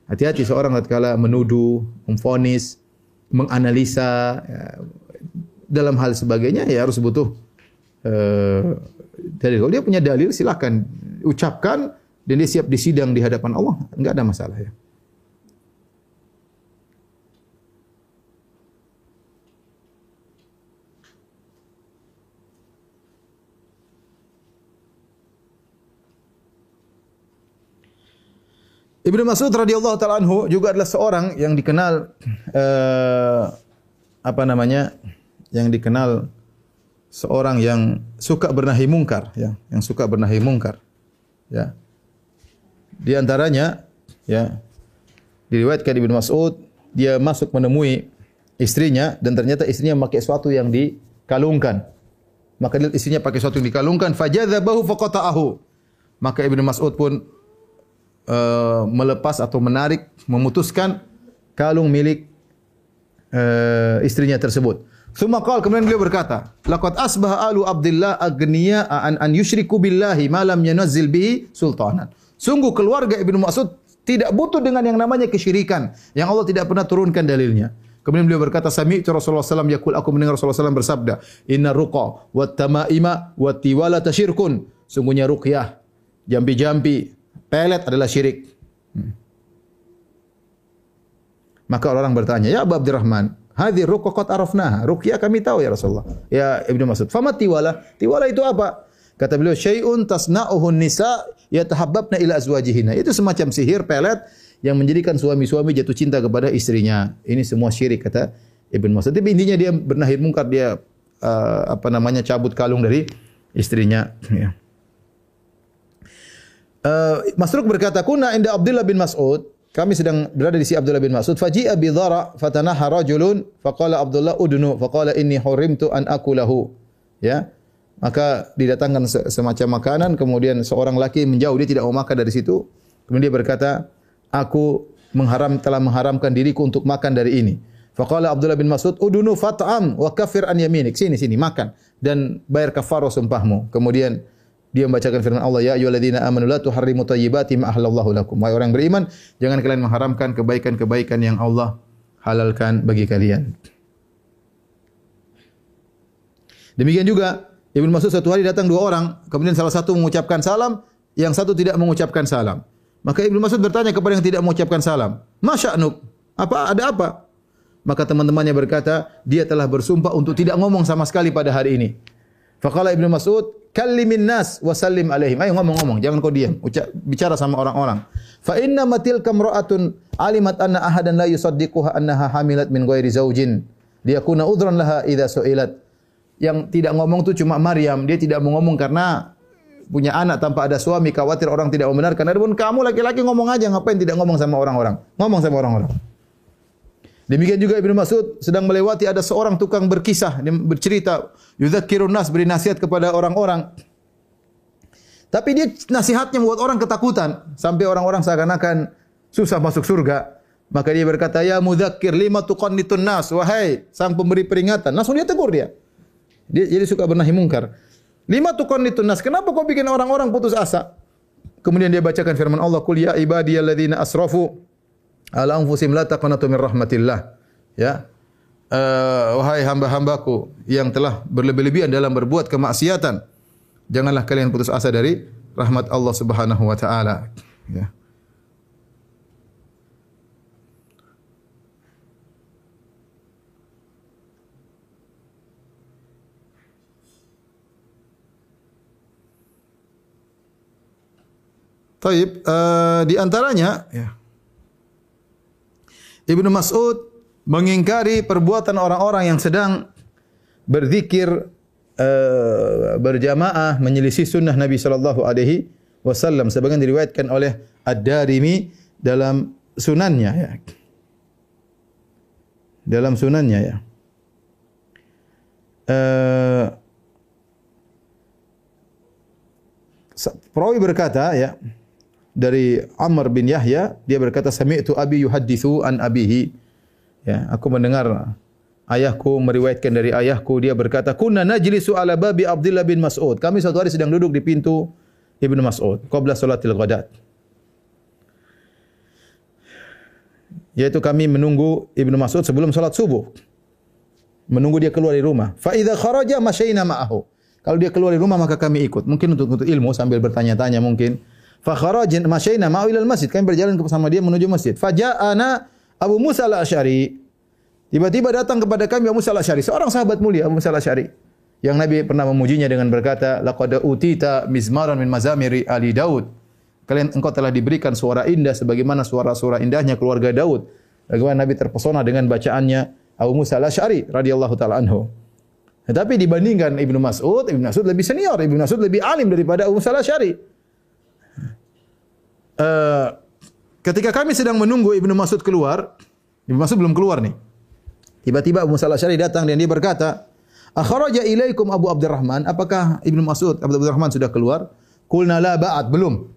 Hati-hati seorang ketika menuduh, memfonis, menganalisa ya, dalam hal sebagainya ya harus butuh Eh, dari kalau dia punya dalil silakan ucapkan dan dia siap disidang di hadapan Allah enggak ada masalah ya. Ibnu Mas'ud radhiyallahu taala anhu juga adalah seorang yang dikenal uh, apa namanya? yang dikenal seorang yang suka bernahi mungkar ya yang suka bernahi mungkar ya. Di antaranya ya diriwayatkan Ibnu Mas'ud dia masuk menemui istrinya dan ternyata istrinya memakai sesuatu yang dikalungkan. Maka dia istrinya pakai sesuatu yang dikalungkan fajadzabahu faqata'ahu. Maka Ibnu Mas'ud pun uh, melepas atau menarik memutuskan kalung milik uh, istrinya tersebut Suma qal kemudian beliau berkata, laqad asbaha alu Abdullah agniya an an yusyriku billahi ma lam yunazzil bihi sultanan. Sungguh keluarga Ibnu Mas'ud tidak butuh dengan yang namanya kesyirikan yang Allah tidak pernah turunkan dalilnya. Kemudian beliau berkata, Sami itu Rasulullah SAW yakul, aku mendengar Rasulullah SAW bersabda, Inna ruqa wa tama'ima wa tiwala tasyirkun. Sungguhnya ruqyah, jampi-jampi, pelet adalah syirik. Hmm. Maka orang bertanya, Ya Abu Abdurrahman, Hadhi ruqaqat arafnaha. Ruqyah kami tahu ya Rasulullah. Ya Ibnu Mas'ud. Fama tiwala? Tiwala itu apa? Kata beliau, syai'un tasna'uhu nisa yatahabbabna ila azwajihinna. Itu semacam sihir pelet yang menjadikan suami-suami jatuh cinta kepada istrinya. Ini semua syirik kata Ibnu Mas'ud. Tapi intinya dia bernahir mungkar dia uh, apa namanya cabut kalung dari istrinya ya. Uh, Masruk berkata, "Kuna inda Abdullah bin Mas'ud kami sedang berada di si Abdullah bin Mas'ud. Faji'a bi dhara fatanaha rajulun faqala Abdullah udnu faqala inni hurimtu an akulahu ya. Maka didatangkan semacam makanan kemudian seorang laki menjauh dia tidak mau makan dari situ. Kemudian dia berkata aku mengharam telah mengharamkan diriku untuk makan dari ini. Faqala Abdullah bin Mas'ud udnu fat'am wa kafir an yaminik. Sini sini makan dan bayar kafarah sumpahmu. Kemudian dia membacakan firman Allah ya ayyuhalladzina amanu la tuharrimu thayyibati ma ahlallahu lakum. Wahai orang beriman jangan kalian mengharamkan kebaikan-kebaikan yang Allah halalkan bagi kalian. Demikian juga Ibnu Mas'ud satu hari datang dua orang kemudian salah satu mengucapkan salam yang satu tidak mengucapkan salam. Maka Ibnu Mas'ud bertanya kepada yang tidak mengucapkan salam masya'nuk apa ada apa? Maka teman-temannya berkata dia telah bersumpah untuk tidak ngomong sama sekali pada hari ini Faqala Ibnu Mas'ud, "Kallimin nas wa sallim alaihim." Ayo ngomong-ngomong, jangan kau diam. Ucap bicara sama orang-orang. Fa inna matil kamra'atun alimat anna ahadan la yusaddiquha annaha hamilat min ghairi zaujin. Liyakuna udhran laha idza su'ilat. Yang tidak ngomong tu cuma Maryam, dia tidak mau ngomong karena punya anak tanpa ada suami, khawatir orang tidak membenarkan. Adapun kamu laki-laki ngomong aja, ngapain tidak ngomong sama orang-orang? Ngomong sama orang-orang. Demikian juga Ibnu Mas'ud sedang melewati ada seorang tukang berkisah dia bercerita yudzakirun nas beri nasihat kepada orang-orang. Tapi dia nasihatnya membuat orang ketakutan sampai orang-orang seakan-akan susah masuk surga. Maka dia berkata, "Ya mudzakir lima tuqannitun nas, wahai sang pemberi peringatan." Langsung dia tegur dia. Dia jadi suka bernahi mungkar. Lima tuqannitun nas, kenapa kau bikin orang-orang putus asa? Kemudian dia bacakan firman Allah, "Qul ya ibadiyalladzina asrafu ala anfusim la taqnatu min rahmatillah ya. Uh, wahai hamba-hambaku yang telah berlebih-lebihan dalam berbuat kemaksiatan janganlah kalian putus asa dari rahmat Allah Subhanahu wa taala. Ya. Taib, uh, di antaranya, ya. Ibnu Mas'ud mengingkari perbuatan orang-orang yang sedang berzikir uh, berjamaah menyelisih sunnah Nabi sallallahu alaihi wasallam sebagaimana diriwayatkan oleh Ad-Darimi dalam sunannya ya. Dalam sunannya ya. Uh, Perawi berkata ya dari Amr bin Yahya dia berkata sami'tu abi yuhaddithu an abihi. Ya aku mendengar ayahku meriwayatkan dari ayahku dia berkata kunna najlisu ala babi Abdullah bin Mas'ud. Kami satu hari sedang duduk di pintu Ibnu Mas'ud qabla salatil ghadat. Yaitu kami menunggu Ibnu Mas'ud sebelum salat subuh. Menunggu dia keluar dari rumah. Fa idza kharaja masyayna ma'ahu. Kalau dia keluar dari rumah maka kami ikut. Mungkin untuk untuk ilmu sambil bertanya-tanya mungkin. Fa kharajin masyayna ma'u ila masjid Kami berjalan bersama dia menuju masjid. Fa ja'ana Abu Musa al-Asy'ari. Tiba-tiba datang kepada kami Abu Musa al-Asy'ari, seorang sahabat mulia Abu Musa al-Asy'ari. Yang Nabi pernah memujinya dengan berkata, "Laqad utita mizmaran min mazamiri ali Daud." Kalian engkau telah diberikan suara indah sebagaimana suara-suara indahnya keluarga Daud. Bagaimana Nabi terpesona dengan bacaannya Abu Musa al-Asy'ari radhiyallahu taala anhu. Tetapi dibandingkan Ibnu Mas'ud, Ibnu Mas'ud lebih senior, Ibnu Mas'ud lebih alim daripada Abu Musa Syari. Uh, ketika kami sedang menunggu Ibnu Mas'ud keluar, Ibnu Mas'ud belum keluar nih. Tiba-tiba Abu Musa Syari datang dan dia berkata, "Akhraja ilaikum Abu Abdurrahman?" Apakah Ibnu Mas'ud Abu Abdurrahman sudah keluar? Qulna la ba'd, belum.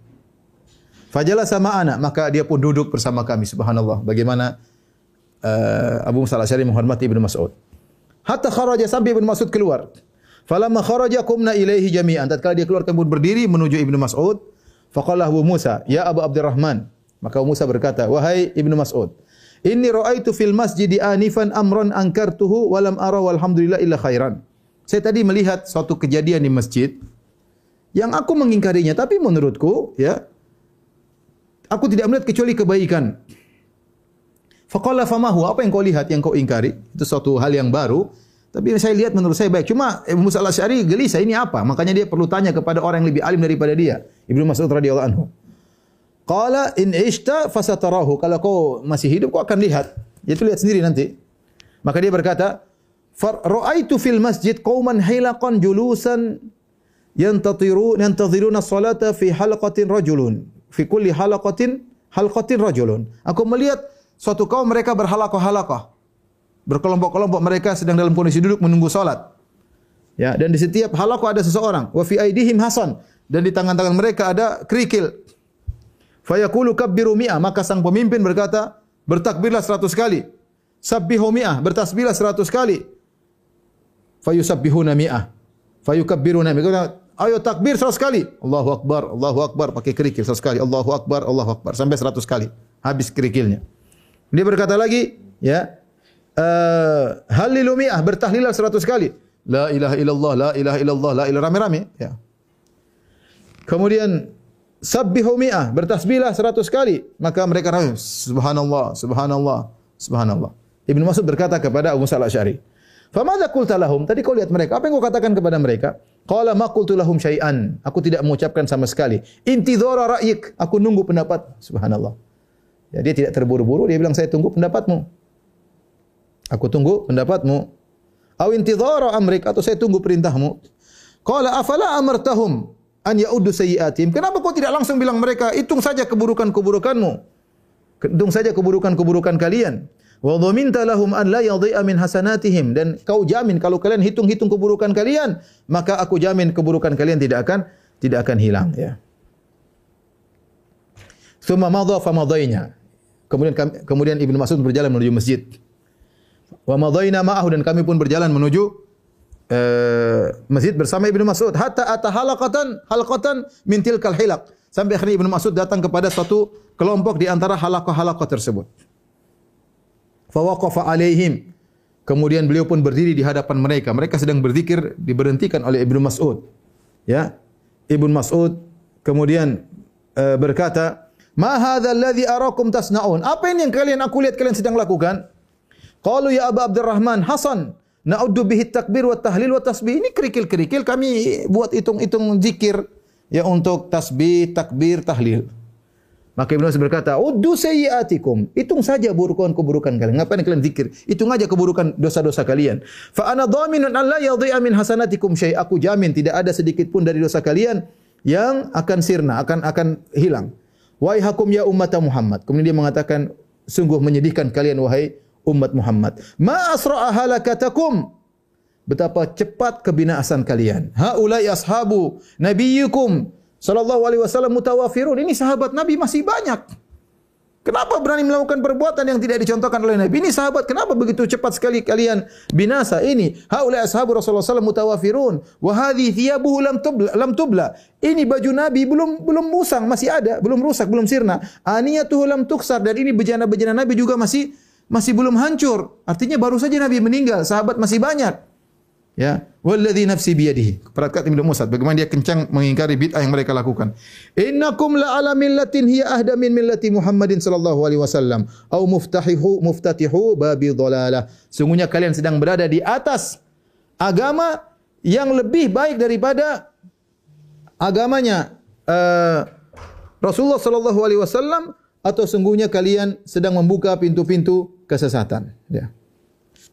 Fajala sama anak, maka dia pun duduk bersama kami. Subhanallah. Bagaimana uh, Abu Musa Syari menghormati Ibnu Mas'ud. Hatta kharaja sampai Ibnu Mas'ud keluar. Falamma kharaja qumna ilaihi jami'an. Tatkala dia keluar kami berdiri menuju Ibnu Mas'ud. Faqala Abu Musa, "Ya Abu Abdurrahman." Maka Abu Musa berkata, "Wahai Ibnu Mas'ud, inni ra'aitu fil masjid anifan amran ankartuhu wa lam ara walhamdulillah illa khairan." Saya tadi melihat suatu kejadian di masjid yang aku mengingkarinya tapi menurutku ya aku tidak melihat kecuali kebaikan. Faqala famahu apa yang kau lihat yang kau ingkari? Itu suatu hal yang baru. Tapi saya lihat menurut saya baik. Cuma Ibnu Musa al-Asy'ari gelisah ini apa? Makanya dia perlu tanya kepada orang yang lebih alim daripada dia. Ibnu Mas'ud radhiyallahu anhu. Qala in ishta fasatarahu. Kalau kau masih hidup kau akan lihat. Itu lihat sendiri nanti. Maka dia berkata, "Ra'aitu fil masjid qauman hilaqan julusan yantatiru yantaziruna salata fi halaqatin rajulun. Fi kulli halaqatin halqatin rajulun." Aku melihat suatu kaum mereka berhalakoh-halakoh. Berkelompok-kelompok mereka sedang dalam kondisi duduk menunggu salat. Ya, dan di setiap halakoh ada seseorang. Wa fi aidihim hasan dan di tangan-tangan mereka ada kerikil. Fa yaqulu kabbiru maka sang pemimpin berkata, bertakbirlah seratus kali. Sabbihu mi'ah, bertasbihlah seratus kali. Fa yusabbihuna mi'ah. Fa. Ayo takbir seratus kali. Allahu Akbar, Allahu Akbar. Pakai kerikil seratus kali. Allahu Akbar, Allahu Akbar. Sampai seratus kali. Habis kerikilnya. Dia berkata lagi, ya, uh, halilu mi'ah, bertahlilah seratus kali. La ilaha illallah, la ilaha illallah, la ilaha rame-rame. Ya. Kemudian, sabbihu mi'ah, bertasbihlah seratus kali. Maka mereka rame, subhanallah, subhanallah, subhanallah. Ibn Masud berkata kepada Abu Musa al-Asyari, Famadha qulta lahum? Tadi kau lihat mereka. Apa yang kau katakan kepada mereka? Qala ma qultu lahum syai'an. Aku tidak mengucapkan sama sekali. Intidhara ra'yik. Aku nunggu pendapat. Subhanallah. Ya, dia tidak terburu-buru, dia bilang saya tunggu pendapatmu. Aku tunggu pendapatmu. Aw intidhara amrik atau saya tunggu perintahmu. Qala afala amartahum an ya'uddu sayyi'atim. Kenapa kau tidak langsung bilang mereka hitung saja keburukan-keburukanmu? Hitung saja keburukan-keburukan kalian. Wa dhaminta lahum an la yadhi'a min hasanatihim dan kau jamin kalau kalian hitung-hitung keburukan kalian, maka aku jamin keburukan kalian tidak akan tidak akan hilang ya. Thumma madha fa madainya. Kemudian kemudian Ibnu Mas'ud berjalan menuju masjid. Wa madaina ma'ahu dan kami pun berjalan menuju uh, masjid bersama Ibnu Mas'ud hatta ata halaqatan halaqatan min tilkal hilaq. Sampai akhirnya Ibnu Mas'ud datang kepada satu kelompok di antara halaqah-halaqah tersebut. Fa waqafa alaihim. Kemudian beliau pun berdiri di hadapan mereka. Mereka sedang berzikir diberhentikan oleh Ibnu Mas'ud. Ya. Ibnu Mas'ud kemudian uh, berkata, Ma hadha alladhi arakum tasnaun? Apa ini yang kalian aku lihat kalian sedang lakukan? Qalu ya Abu Abdurrahman Hasan, na'uddu bihi takbir wa tahlil wa tasbih. Ini kerikil-kerikil kami buat hitung-hitung zikir ya untuk tasbih, takbir, tahlil. Maka Ibnu Mas'ud berkata, "Uddu sayyiatikum." Hitung saja keburukan-keburukan kalian. Ngapain kalian zikir? Hitung aja keburukan dosa-dosa kalian. Fa ana dhaminun an la yadhi'a min hasanatikum syai'. Aku jamin tidak ada sedikit pun dari dosa kalian yang akan sirna, akan akan hilang. Wahai hakum ya umat Muhammad. Kemudian dia mengatakan, sungguh menyedihkan kalian wahai umat Muhammad. Ma asra'a halakatakum. Betapa cepat kebinasaan kalian. Haulai ashabu nabiyyukum sallallahu alaihi wasallam mutawafirun. Ini sahabat Nabi masih banyak. Kenapa berani melakukan perbuatan yang tidak dicontohkan oleh Nabi? Ini sahabat, kenapa begitu cepat sekali kalian binasa? Ini haula ashabu Rasulullah sallallahu mutawafirun wa hadhi thiyabuhu lam tubla lam tubla. Ini baju Nabi belum belum musang, masih ada, belum rusak, belum sirna. Aniyatuhu lam tuksar dan ini bejana-bejana Nabi juga masih masih belum hancur. Artinya baru saja Nabi meninggal, sahabat masih banyak. Ya, walladzi nafsi biyadihi. Perhatikan Ibnu Musa bagaimana dia kencang mengingkari bid'ah yang mereka lakukan. Innakum la ala millatin hiya ahda min millati Muhammadin sallallahu alaihi wasallam au muftahihu muftatihu babi dhalalah. Sungguhnya kalian sedang berada di atas agama yang lebih baik daripada agamanya uh, Rasulullah sallallahu alaihi wasallam atau sungguhnya kalian sedang membuka pintu-pintu kesesatan ya.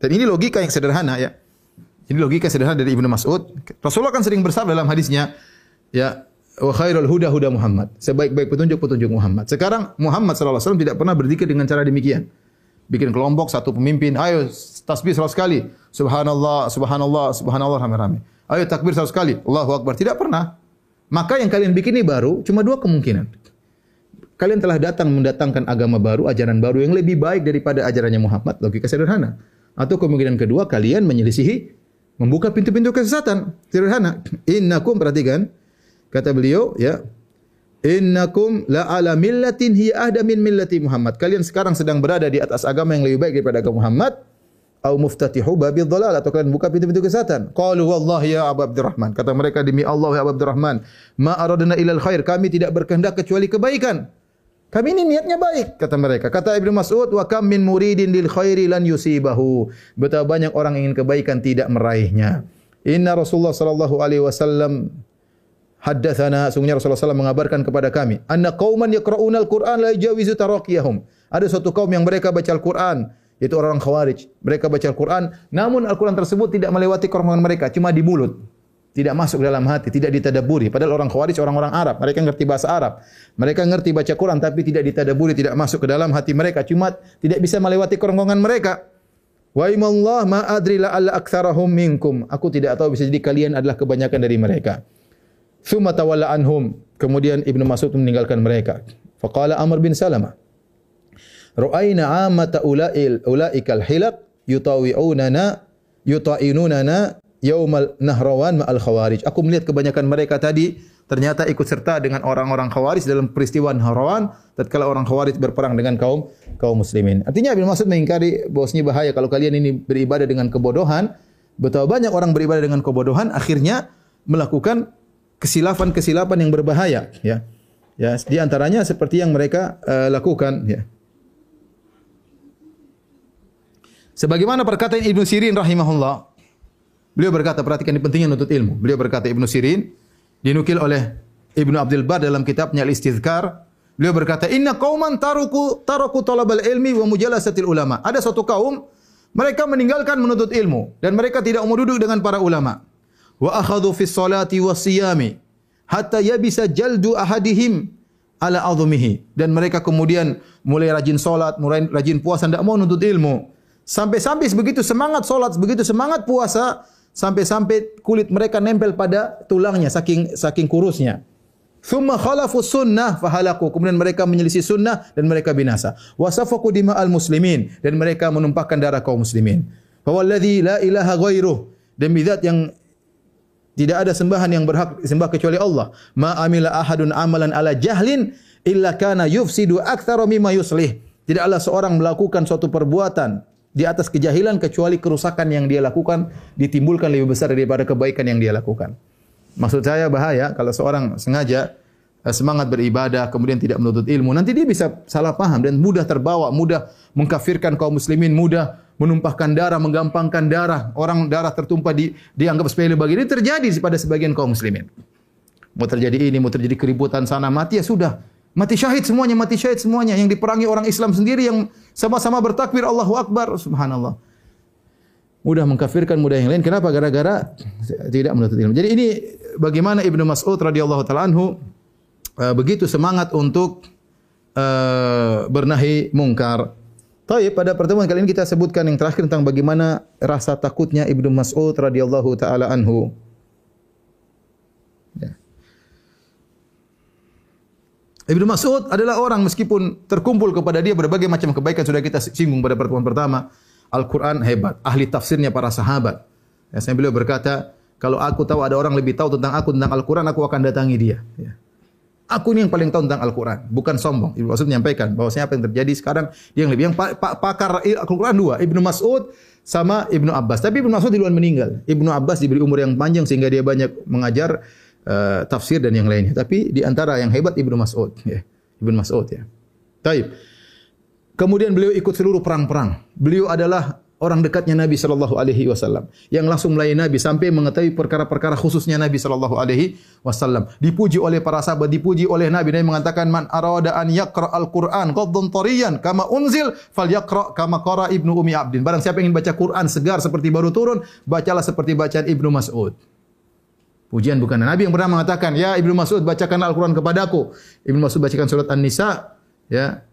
Dan ini logika yang sederhana ya. Ini logika sederhana dari Ibnu Mas'ud. Rasulullah kan sering bersabda dalam hadisnya, ya, wa khairul huda huda Muhammad. Sebaik-baik petunjuk petunjuk Muhammad. Sekarang Muhammad wasallam tidak pernah berzikir dengan cara demikian. Bikin kelompok satu pemimpin, ayo tasbih seratus kali. Subhanallah, subhanallah, subhanallah rame-rame. Ayo takbir seratus kali. Allahu akbar. Tidak pernah. Maka yang kalian bikin ini baru cuma dua kemungkinan. Kalian telah datang mendatangkan agama baru, ajaran baru yang lebih baik daripada ajarannya Muhammad. Logika sederhana. Atau kemungkinan kedua kalian menyelisihi membuka pintu-pintu kesesatan. Sederhana. Innakum perhatikan kata beliau ya. Innakum la ala millatin hiya ahda min millati Muhammad. Kalian sekarang sedang berada di atas agama yang lebih baik daripada agama Muhammad. Au muftatihu babil dhalal atau kalian buka pintu-pintu kesesatan. Qalu wallahi ya Abu Abdurrahman. Kata mereka demi Allah ya Abu Abdurrahman, ma aradna ilal khair. Kami tidak berkehendak kecuali kebaikan. Kami ini niatnya baik kata mereka. Kata Ibnu Mas'ud wa kam min muridin lil khairi lan yusibahu. Betapa banyak orang ingin kebaikan tidak meraihnya. Inna Rasulullah sallallahu alaihi wasallam haddatsana sungguhnya Rasulullah sallallahu mengabarkan kepada kami anna qauman yaqra'una al-Qur'an la yajawizu taraqiyahum. Ada suatu kaum yang mereka baca Al-Qur'an yaitu orang Khawarij. Mereka baca Al-Quran, namun Al-Quran tersebut tidak melewati kerongkongan mereka, cuma di mulut tidak masuk dalam hati, tidak ditadaburi. Padahal orang Khawarij orang-orang Arab, mereka ngerti bahasa Arab. Mereka ngerti baca Quran tapi tidak ditadaburi, tidak masuk ke dalam hati mereka, cuma tidak bisa melewati kerongkongan mereka. Wa imallah ma adri la alla aktsarahum minkum. Aku tidak tahu bisa jadi kalian adalah kebanyakan dari mereka. Tsumma tawalla anhum. Kemudian Ibnu Mas'ud meninggalkan mereka. Faqala Amr bin Salamah. Ra'ayna amata ulail ulaikal hilaq yutawi'unana yuta'inunana yaumal nahrawan ma'al khawarij. Aku melihat kebanyakan mereka tadi ternyata ikut serta dengan orang-orang khawarij dalam peristiwa nahrawan tatkala orang khawarij berperang dengan kaum kaum muslimin. Artinya Ibnu Mas'ud mengingkari bahwasanya bahaya kalau kalian ini beribadah dengan kebodohan, betapa banyak orang beribadah dengan kebodohan akhirnya melakukan kesilapan-kesilapan yang berbahaya, ya. Ya, di antaranya seperti yang mereka uh, lakukan, ya. Sebagaimana perkataan Ibnu Sirin rahimahullah, Beliau berkata, perhatikan ini pentingnya menuntut ilmu. Beliau berkata, Ibnu Sirin, dinukil oleh Ibnu Abdul Bar dalam kitabnya Al-Istizkar. Beliau berkata, Inna qawman taruku, taruku talabal ilmi wa mujalasatil ulama. Ada suatu kaum, mereka meninggalkan menuntut ilmu. Dan mereka tidak mau duduk dengan para ulama. Wa akhadu fis salati wa siyami. Hatta yabisa jaldu ahadihim ala azumihi. Dan mereka kemudian mulai rajin solat, mulai rajin puasa, tidak mau menuntut ilmu. Sampai-sampai begitu semangat solat, begitu semangat puasa, sampai-sampai kulit mereka nempel pada tulangnya saking saking kurusnya. Thumma khalafu sunnah fahalaku. Kemudian mereka menyelisih sunnah dan mereka binasa. Wasafaku dima'al muslimin. Dan mereka menumpahkan darah kaum muslimin. Fawalladhi la ilaha ghairuh. Demi zat yang tidak ada sembahan yang berhak sembah kecuali Allah. Ma amila ahadun amalan ala jahlin illa kana yufsidu aktsara mimma yuslih. Tidaklah seorang melakukan suatu perbuatan di atas kejahilan kecuali kerusakan yang dia lakukan ditimbulkan lebih besar daripada kebaikan yang dia lakukan. Maksud saya bahaya kalau seorang sengaja eh, semangat beribadah kemudian tidak menuntut ilmu nanti dia bisa salah paham dan mudah terbawa, mudah mengkafirkan kaum muslimin, mudah menumpahkan darah, menggampangkan darah, orang darah tertumpah di dianggap sepele bagi ini terjadi pada sebagian kaum muslimin. Mau terjadi ini, mau terjadi keributan sana mati ya sudah. Mati syahid semuanya, mati syahid semuanya. Yang diperangi orang Islam sendiri yang sama-sama bertakbir Allahu Akbar. Subhanallah. Mudah mengkafirkan, mudah yang lain. Kenapa? Gara-gara tidak menuntut ilmu. Jadi ini bagaimana Ibnu Mas'ud radhiyallahu taala anhu uh, begitu semangat untuk uh, bernahi mungkar. Tapi pada pertemuan kali ini kita sebutkan yang terakhir tentang bagaimana rasa takutnya Ibnu Mas'ud radhiyallahu taala anhu. Ya. Ibnu Mas'ud adalah orang meskipun terkumpul kepada dia berbagai macam kebaikan sudah kita singgung pada pertemuan pertama. Al-Quran hebat, ahli tafsirnya para sahabat. Ya, saya beliau berkata, kalau aku tahu ada orang lebih tahu tentang aku tentang Al-Quran, aku akan datangi dia. Ya. Aku ini yang paling tahu tentang Al-Quran, bukan sombong. Ibnu Mas'ud menyampaikan bahwasanya apa yang terjadi sekarang dia yang lebih yang pakar Al-Quran dua, Ibnu Mas'ud sama Ibnu Abbas. Tapi Ibnu Mas'ud duluan meninggal. Ibnu Abbas diberi umur yang panjang sehingga dia banyak mengajar uh, tafsir dan yang lainnya. Tapi di antara yang hebat Ibnu Mas'ud, ya. Ibnu Mas'ud ya. Taib. Kemudian beliau ikut seluruh perang-perang. Beliau adalah orang dekatnya Nabi sallallahu alaihi wasallam yang langsung melayani Nabi sampai mengetahui perkara-perkara khususnya Nabi sallallahu alaihi wasallam. Dipuji oleh para sahabat, dipuji oleh Nabi. Nabi mengatakan man arada an yaqra al-Qur'an qaddan tariyan kama unzil falyaqra kama qara Ibnu Umi Abdin. Barang siapa ingin baca Quran segar seperti baru turun, bacalah seperti bacaan Ibnu Mas'ud. Pujian bukan Nabi yang pernah mengatakan, "Ya Ibnu Mas'ud, bacakan Al-Qur'an kepadaku." Ibnu Mas'ud bacakan surat An-Nisa, ya.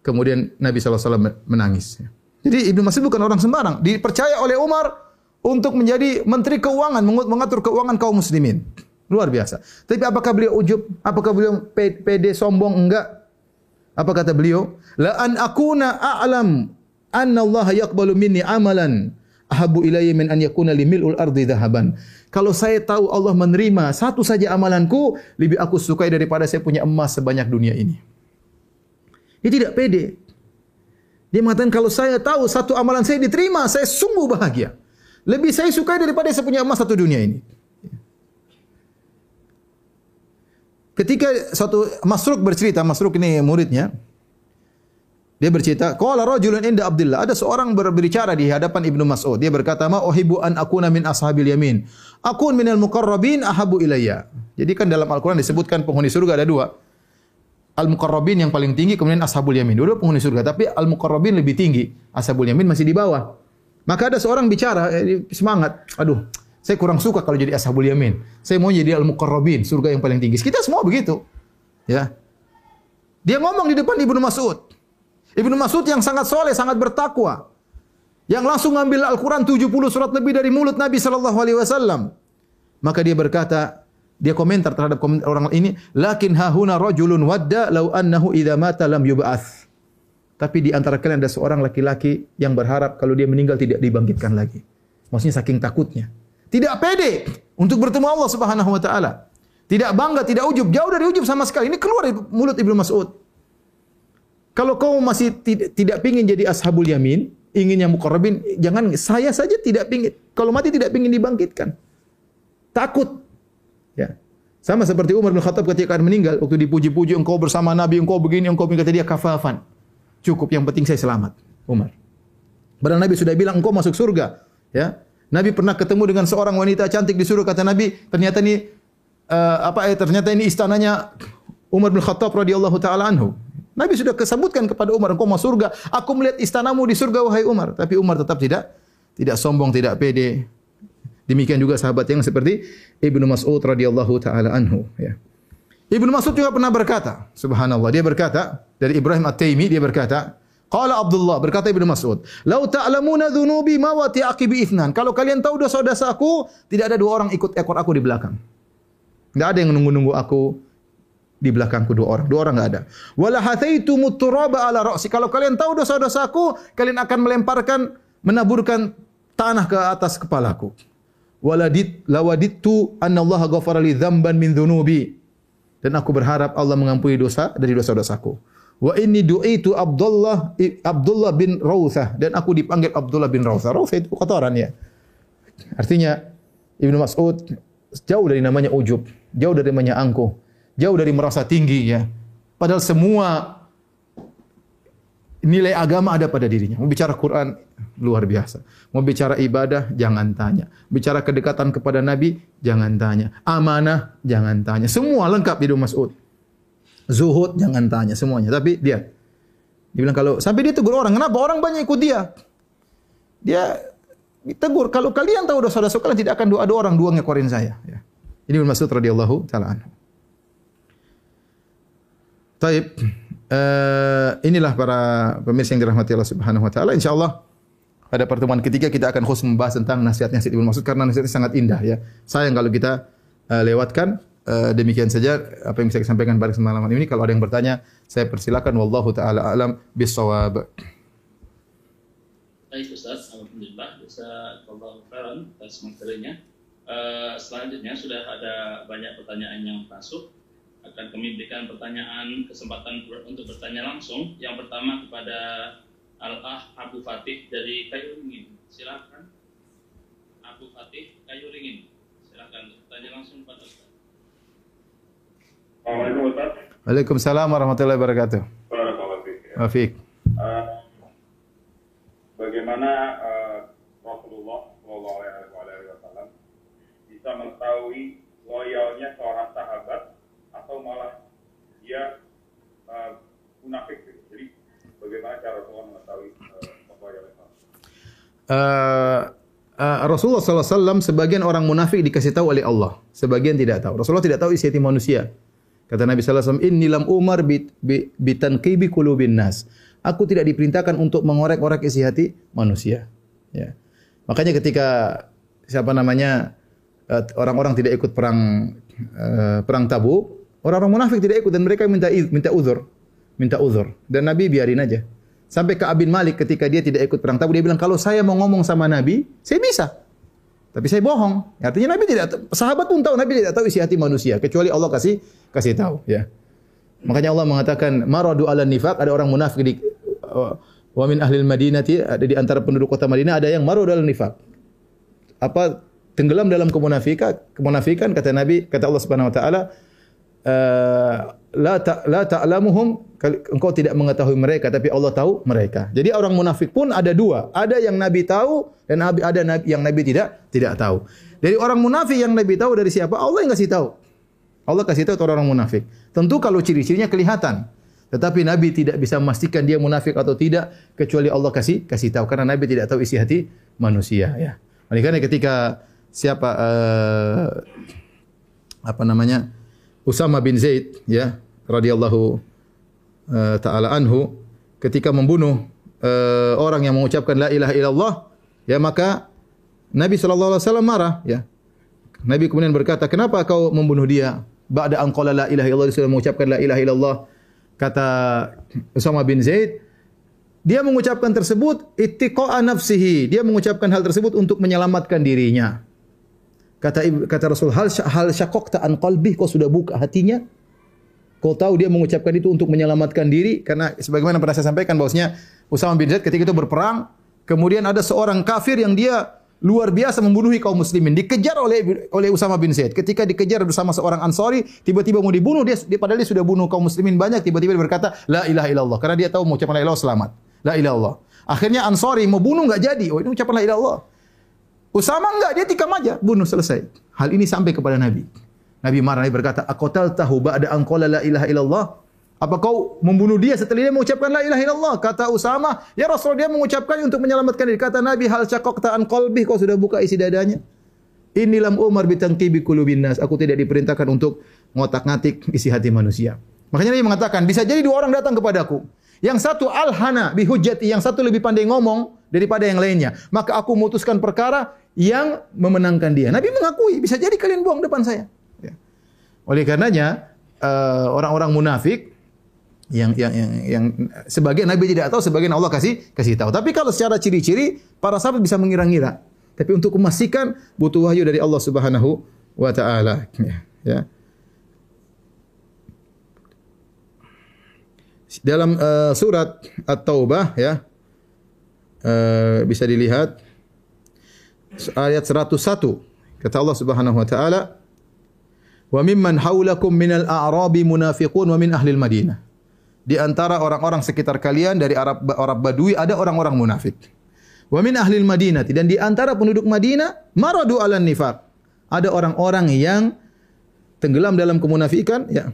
Kemudian Nabi SAW menangis. Jadi Ibnu Mas'ud bukan orang sembarang. Dipercaya oleh Umar untuk menjadi menteri keuangan, mengatur keuangan kaum muslimin. Luar biasa. Tapi apakah beliau ujub? Apakah beliau pede sombong? Enggak. Apa kata beliau? La an akuna a'lam anna Allah yaqbalu minni amalan ahabu ilayya min an yakuna li mil'ul ardi dhahaban. Kalau saya tahu Allah menerima satu saja amalanku, lebih aku sukai daripada saya punya emas sebanyak dunia ini. Dia tidak pede. Dia mengatakan kalau saya tahu satu amalan saya diterima, saya sungguh bahagia. Lebih saya sukai daripada saya punya emas satu dunia ini. Ketika satu Masruk bercerita, Masruk ini muridnya, dia bercerita, qala rajulun inda Abdullah, ada seorang berbicara di hadapan Ibnu Mas'ud. Dia berkata, "Ma uhibbu an akuna min ashabil yamin. Akun minal muqarrabin ahabu ilayya." Jadi kan dalam Al-Qur'an disebutkan penghuni surga ada dua. Al-muqarrabin yang paling tinggi kemudian ashabul yamin. Dua penghuni surga, tapi al-muqarrabin lebih tinggi. Ashabul yamin masih di bawah. Maka ada seorang bicara, eh, semangat. Aduh, saya kurang suka kalau jadi ashabul yamin. Saya mau jadi al-muqarrabin, surga yang paling tinggi. Kita semua begitu. Ya. Dia ngomong di depan Ibnu Mas'ud. Ibnu Mas'ud yang sangat soleh, sangat bertakwa. Yang langsung mengambil Al-Quran 70 surat lebih dari mulut Nabi sallallahu alaihi wasallam. Maka dia berkata, dia komentar terhadap komentar orang ini, "Lakin hahuna rajulun wadda law annahu idza mata lam yub'ats." Tapi di antara kalian ada seorang laki-laki yang berharap kalau dia meninggal tidak dibangkitkan lagi. Maksudnya saking takutnya. Tidak pede untuk bertemu Allah Subhanahu wa taala. Tidak bangga, tidak ujub, jauh dari ujub sama sekali. Ini keluar dari mulut Ibnu Mas'ud. Kalau kau masih tidak tidak pingin jadi ashabul yamin, ingin yang mukarrabin, jangan saya saja tidak pingin. Kalau mati tidak pingin dibangkitkan. Takut. Ya. Sama seperti Umar bin Khattab ketika akan meninggal, waktu dipuji-puji engkau bersama Nabi, engkau begini, engkau begini, kata dia kafafan. Cukup, yang penting saya selamat. Umar. Padahal Nabi sudah bilang engkau masuk surga. Ya. Nabi pernah ketemu dengan seorang wanita cantik di surga, kata Nabi, ternyata ini uh, apa eh, ternyata ini istananya Umar bin Khattab radhiyallahu taala anhu. Nabi sudah kesebutkan kepada Umar, engkau masuk surga. Aku melihat istanamu di surga, wahai Umar. Tapi Umar tetap tidak tidak sombong, tidak pede. Demikian juga sahabat yang seperti Ibnu Mas'ud radhiyallahu taala anhu. Ya. Ibnu Mas'ud juga pernah berkata, subhanallah, dia berkata, dari Ibrahim At-Taimi, dia berkata, Qala Abdullah, berkata Ibnu Mas'ud, Lau ta'lamuna dhunubi ma wa ti'aqibi ithnan. Kalau kalian tahu dosa-dosa aku, tidak ada dua orang ikut ekor aku di belakang. Tidak ada yang nunggu-nunggu aku di belakangku dua orang. Dua orang enggak ada. Wala hathaitu muturaba ala ra'si. Kalau kalian tahu dosa-dosaku, kalian akan melemparkan menaburkan tanah ke atas kepalaku. Waladit lawaditu anna Allah ghafara li dzamban min dzunubi. Dan aku berharap Allah mengampuni dosa dari dosa-dosaku. Wa inni du'itu Abdullah Abdullah bin Rawthah dan aku dipanggil Abdullah bin Rawthah. Rawthah itu kotoran ya. Artinya Ibnu Mas'ud jauh dari namanya ujub, jauh dari namanya angkuh jauh dari merasa tinggi ya. Padahal semua nilai agama ada pada dirinya. Mau bicara Quran luar biasa. Mau bicara ibadah jangan tanya. Bicara kedekatan kepada Nabi jangan tanya. Amanah jangan tanya. Semua lengkap di Mas'ud. zuhud jangan tanya semuanya. Tapi dia dia bilang kalau sampai dia tegur orang, kenapa orang banyak ikut dia? Dia tegur kalau kalian tahu dosa-dosa kalian tidak akan doa dua orang dua ngekorin saya. Ya. Ini bermaksud radhiyallahu taala anhu. Taib, uh, inilah para pemirsa yang dirahmati Allah Subhanahu wa taala. Insyaallah pada pertemuan ketiga kita akan khusus membahas tentang nasihat-nasihat Ibnu Mas'ud karena nasihatnya sangat indah ya. Sayang kalau kita uh, lewatkan uh, demikian saja apa yang bisa saya sampaikan pada kesempatan ini. Kalau ada yang bertanya, saya persilakan wallahu taala alam bisawab. Baik Ustaz, Alhamdulillah, bisa atas materinya. Uh, selanjutnya sudah ada banyak pertanyaan yang masuk akan kami berikan pertanyaan kesempatan untuk bertanya langsung. Yang pertama kepada Al-Ah Abu Fatih dari Kayu Ringin. Silakan. Abu Fatih Kayu Ringin. Silakan bertanya langsung kepada Ustaz. Assalamualaikum Ustaz. Waalaikumsalam warahmatullahi wabarakatuh. Barakallahu fiik. Rasulullah SAW sebagian orang munafik dikasih tahu oleh Allah, sebagian tidak tahu. Rasulullah tidak tahu isi hati manusia. Kata Nabi SAW, Inni lam umar bitanqibi kulubin nas. Aku tidak diperintahkan untuk mengorek-orek isi hati manusia. Ya. Makanya ketika siapa namanya uh, orang-orang tidak ikut perang uh, perang Tabuk, Orang-orang munafik tidak ikut dan mereka minta minta uzur, minta uzur. Dan Nabi biarin aja. Sampai ke Abin Malik ketika dia tidak ikut perang Tabuk dia bilang kalau saya mau ngomong sama Nabi, saya bisa. Tapi saya bohong. Artinya Nabi tidak sahabat pun tahu Nabi tidak tahu isi hati manusia kecuali Allah kasih kasih tahu, ya. Makanya Allah mengatakan maradu ala nifaq ada orang munafik di uh, wa min ahli Madinah ada di antara penduduk kota Madinah ada yang maradu ala nifaq. Apa tenggelam dalam kemunafikan, kemunafikan kata Nabi, kata Allah Subhanahu wa taala, Eh, la ta la ta'lamuhum engkau tidak mengetahui mereka tapi Allah tahu mereka. Jadi orang munafik pun ada dua, ada yang Nabi tahu dan ada yang Nabi tidak tidak tahu. Dari orang munafik yang Nabi tahu dari siapa? Allah yang kasih tahu. Allah kasih tahu orang munafik. Tentu kalau ciri-cirinya kelihatan. Tetapi Nabi tidak bisa memastikan dia munafik atau tidak kecuali Allah kasih kasih tahu karena Nabi tidak tahu isi hati manusia ya. Oleh karena ketika siapa uh, apa namanya? Usama bin Zaid ya radhiyallahu uh, taala anhu ketika membunuh uh, orang yang mengucapkan la ilaha illallah ya maka Nabi sallallahu alaihi wasallam marah ya. Nabi kemudian berkata kenapa kau membunuh dia ba'da an qala la ilaha illallah? Dia mengucapkan la ilaha illallah kata Usama bin Zaid. Dia mengucapkan tersebut ittiqa'a nafsihi. Dia mengucapkan hal tersebut untuk menyelamatkan dirinya. Kata kata Rasul hal hal syaqaqta an qalbi kau sudah buka hatinya? Kau tahu dia mengucapkan itu untuk menyelamatkan diri karena sebagaimana pernah saya sampaikan bahwasanya Usama bin Zaid ketika itu berperang, kemudian ada seorang kafir yang dia luar biasa membunuhi kaum muslimin, dikejar oleh oleh Usama bin Zaid. Ketika dikejar bersama seorang Ansari, tiba-tiba mau dibunuh dia, dia padahal dia sudah bunuh kaum muslimin banyak, tiba-tiba dia berkata la ilaha illallah karena dia tahu mengucapkan la ilaha selamat. La ilaha illallah. Akhirnya Ansari mau bunuh enggak jadi. Oh ini ucapan la ilaha illallah. Usama enggak, dia tikam aja, bunuh selesai. Hal ini sampai kepada Nabi. Nabi marah, Nabi berkata, Aqatal tahu ba'da anqala la ilaha illallah. Apa kau membunuh dia setelah dia mengucapkan la ilaha illallah? Kata Usama, ya Rasul dia mengucapkan untuk menyelamatkan diri. Kata Nabi, hal cakok ta'an qalbi, kau sudah buka isi dadanya. Inilam umar bitanqibi qulubin nas. Aku tidak diperintahkan untuk ngotak-ngatik isi hati manusia. Makanya Nabi mengatakan, bisa jadi dua orang datang kepadaku. Yang satu al-hana bihujjati, yang satu lebih pandai ngomong daripada yang lainnya. Maka aku memutuskan perkara yang memenangkan dia. Nabi mengakui, bisa jadi kalian buang depan saya. Oleh karenanya, uh, orang-orang munafik yang yang yang, yang sebagian Nabi tidak tahu, sebagian Allah kasih kasih tahu. Tapi kalau secara ciri-ciri, para sahabat bisa mengira-ngira. Tapi untuk memastikan butuh wahyu dari Allah Subhanahu wa taala. Ya. ya. Dalam uh, surat At-Taubah ya. Uh, bisa dilihat ayat 101 kata Allah Subhanahu wa taala wa mimman haulakum minal a'rabi munafiqun wa min ahli madinah. Di antara orang-orang sekitar kalian dari Arab Arab Badui ada orang-orang munafik. Wa min ahli madinah. Dan di antara penduduk Madinah maradu ala nifaq. Ada orang-orang yang tenggelam dalam kemunafikan ya.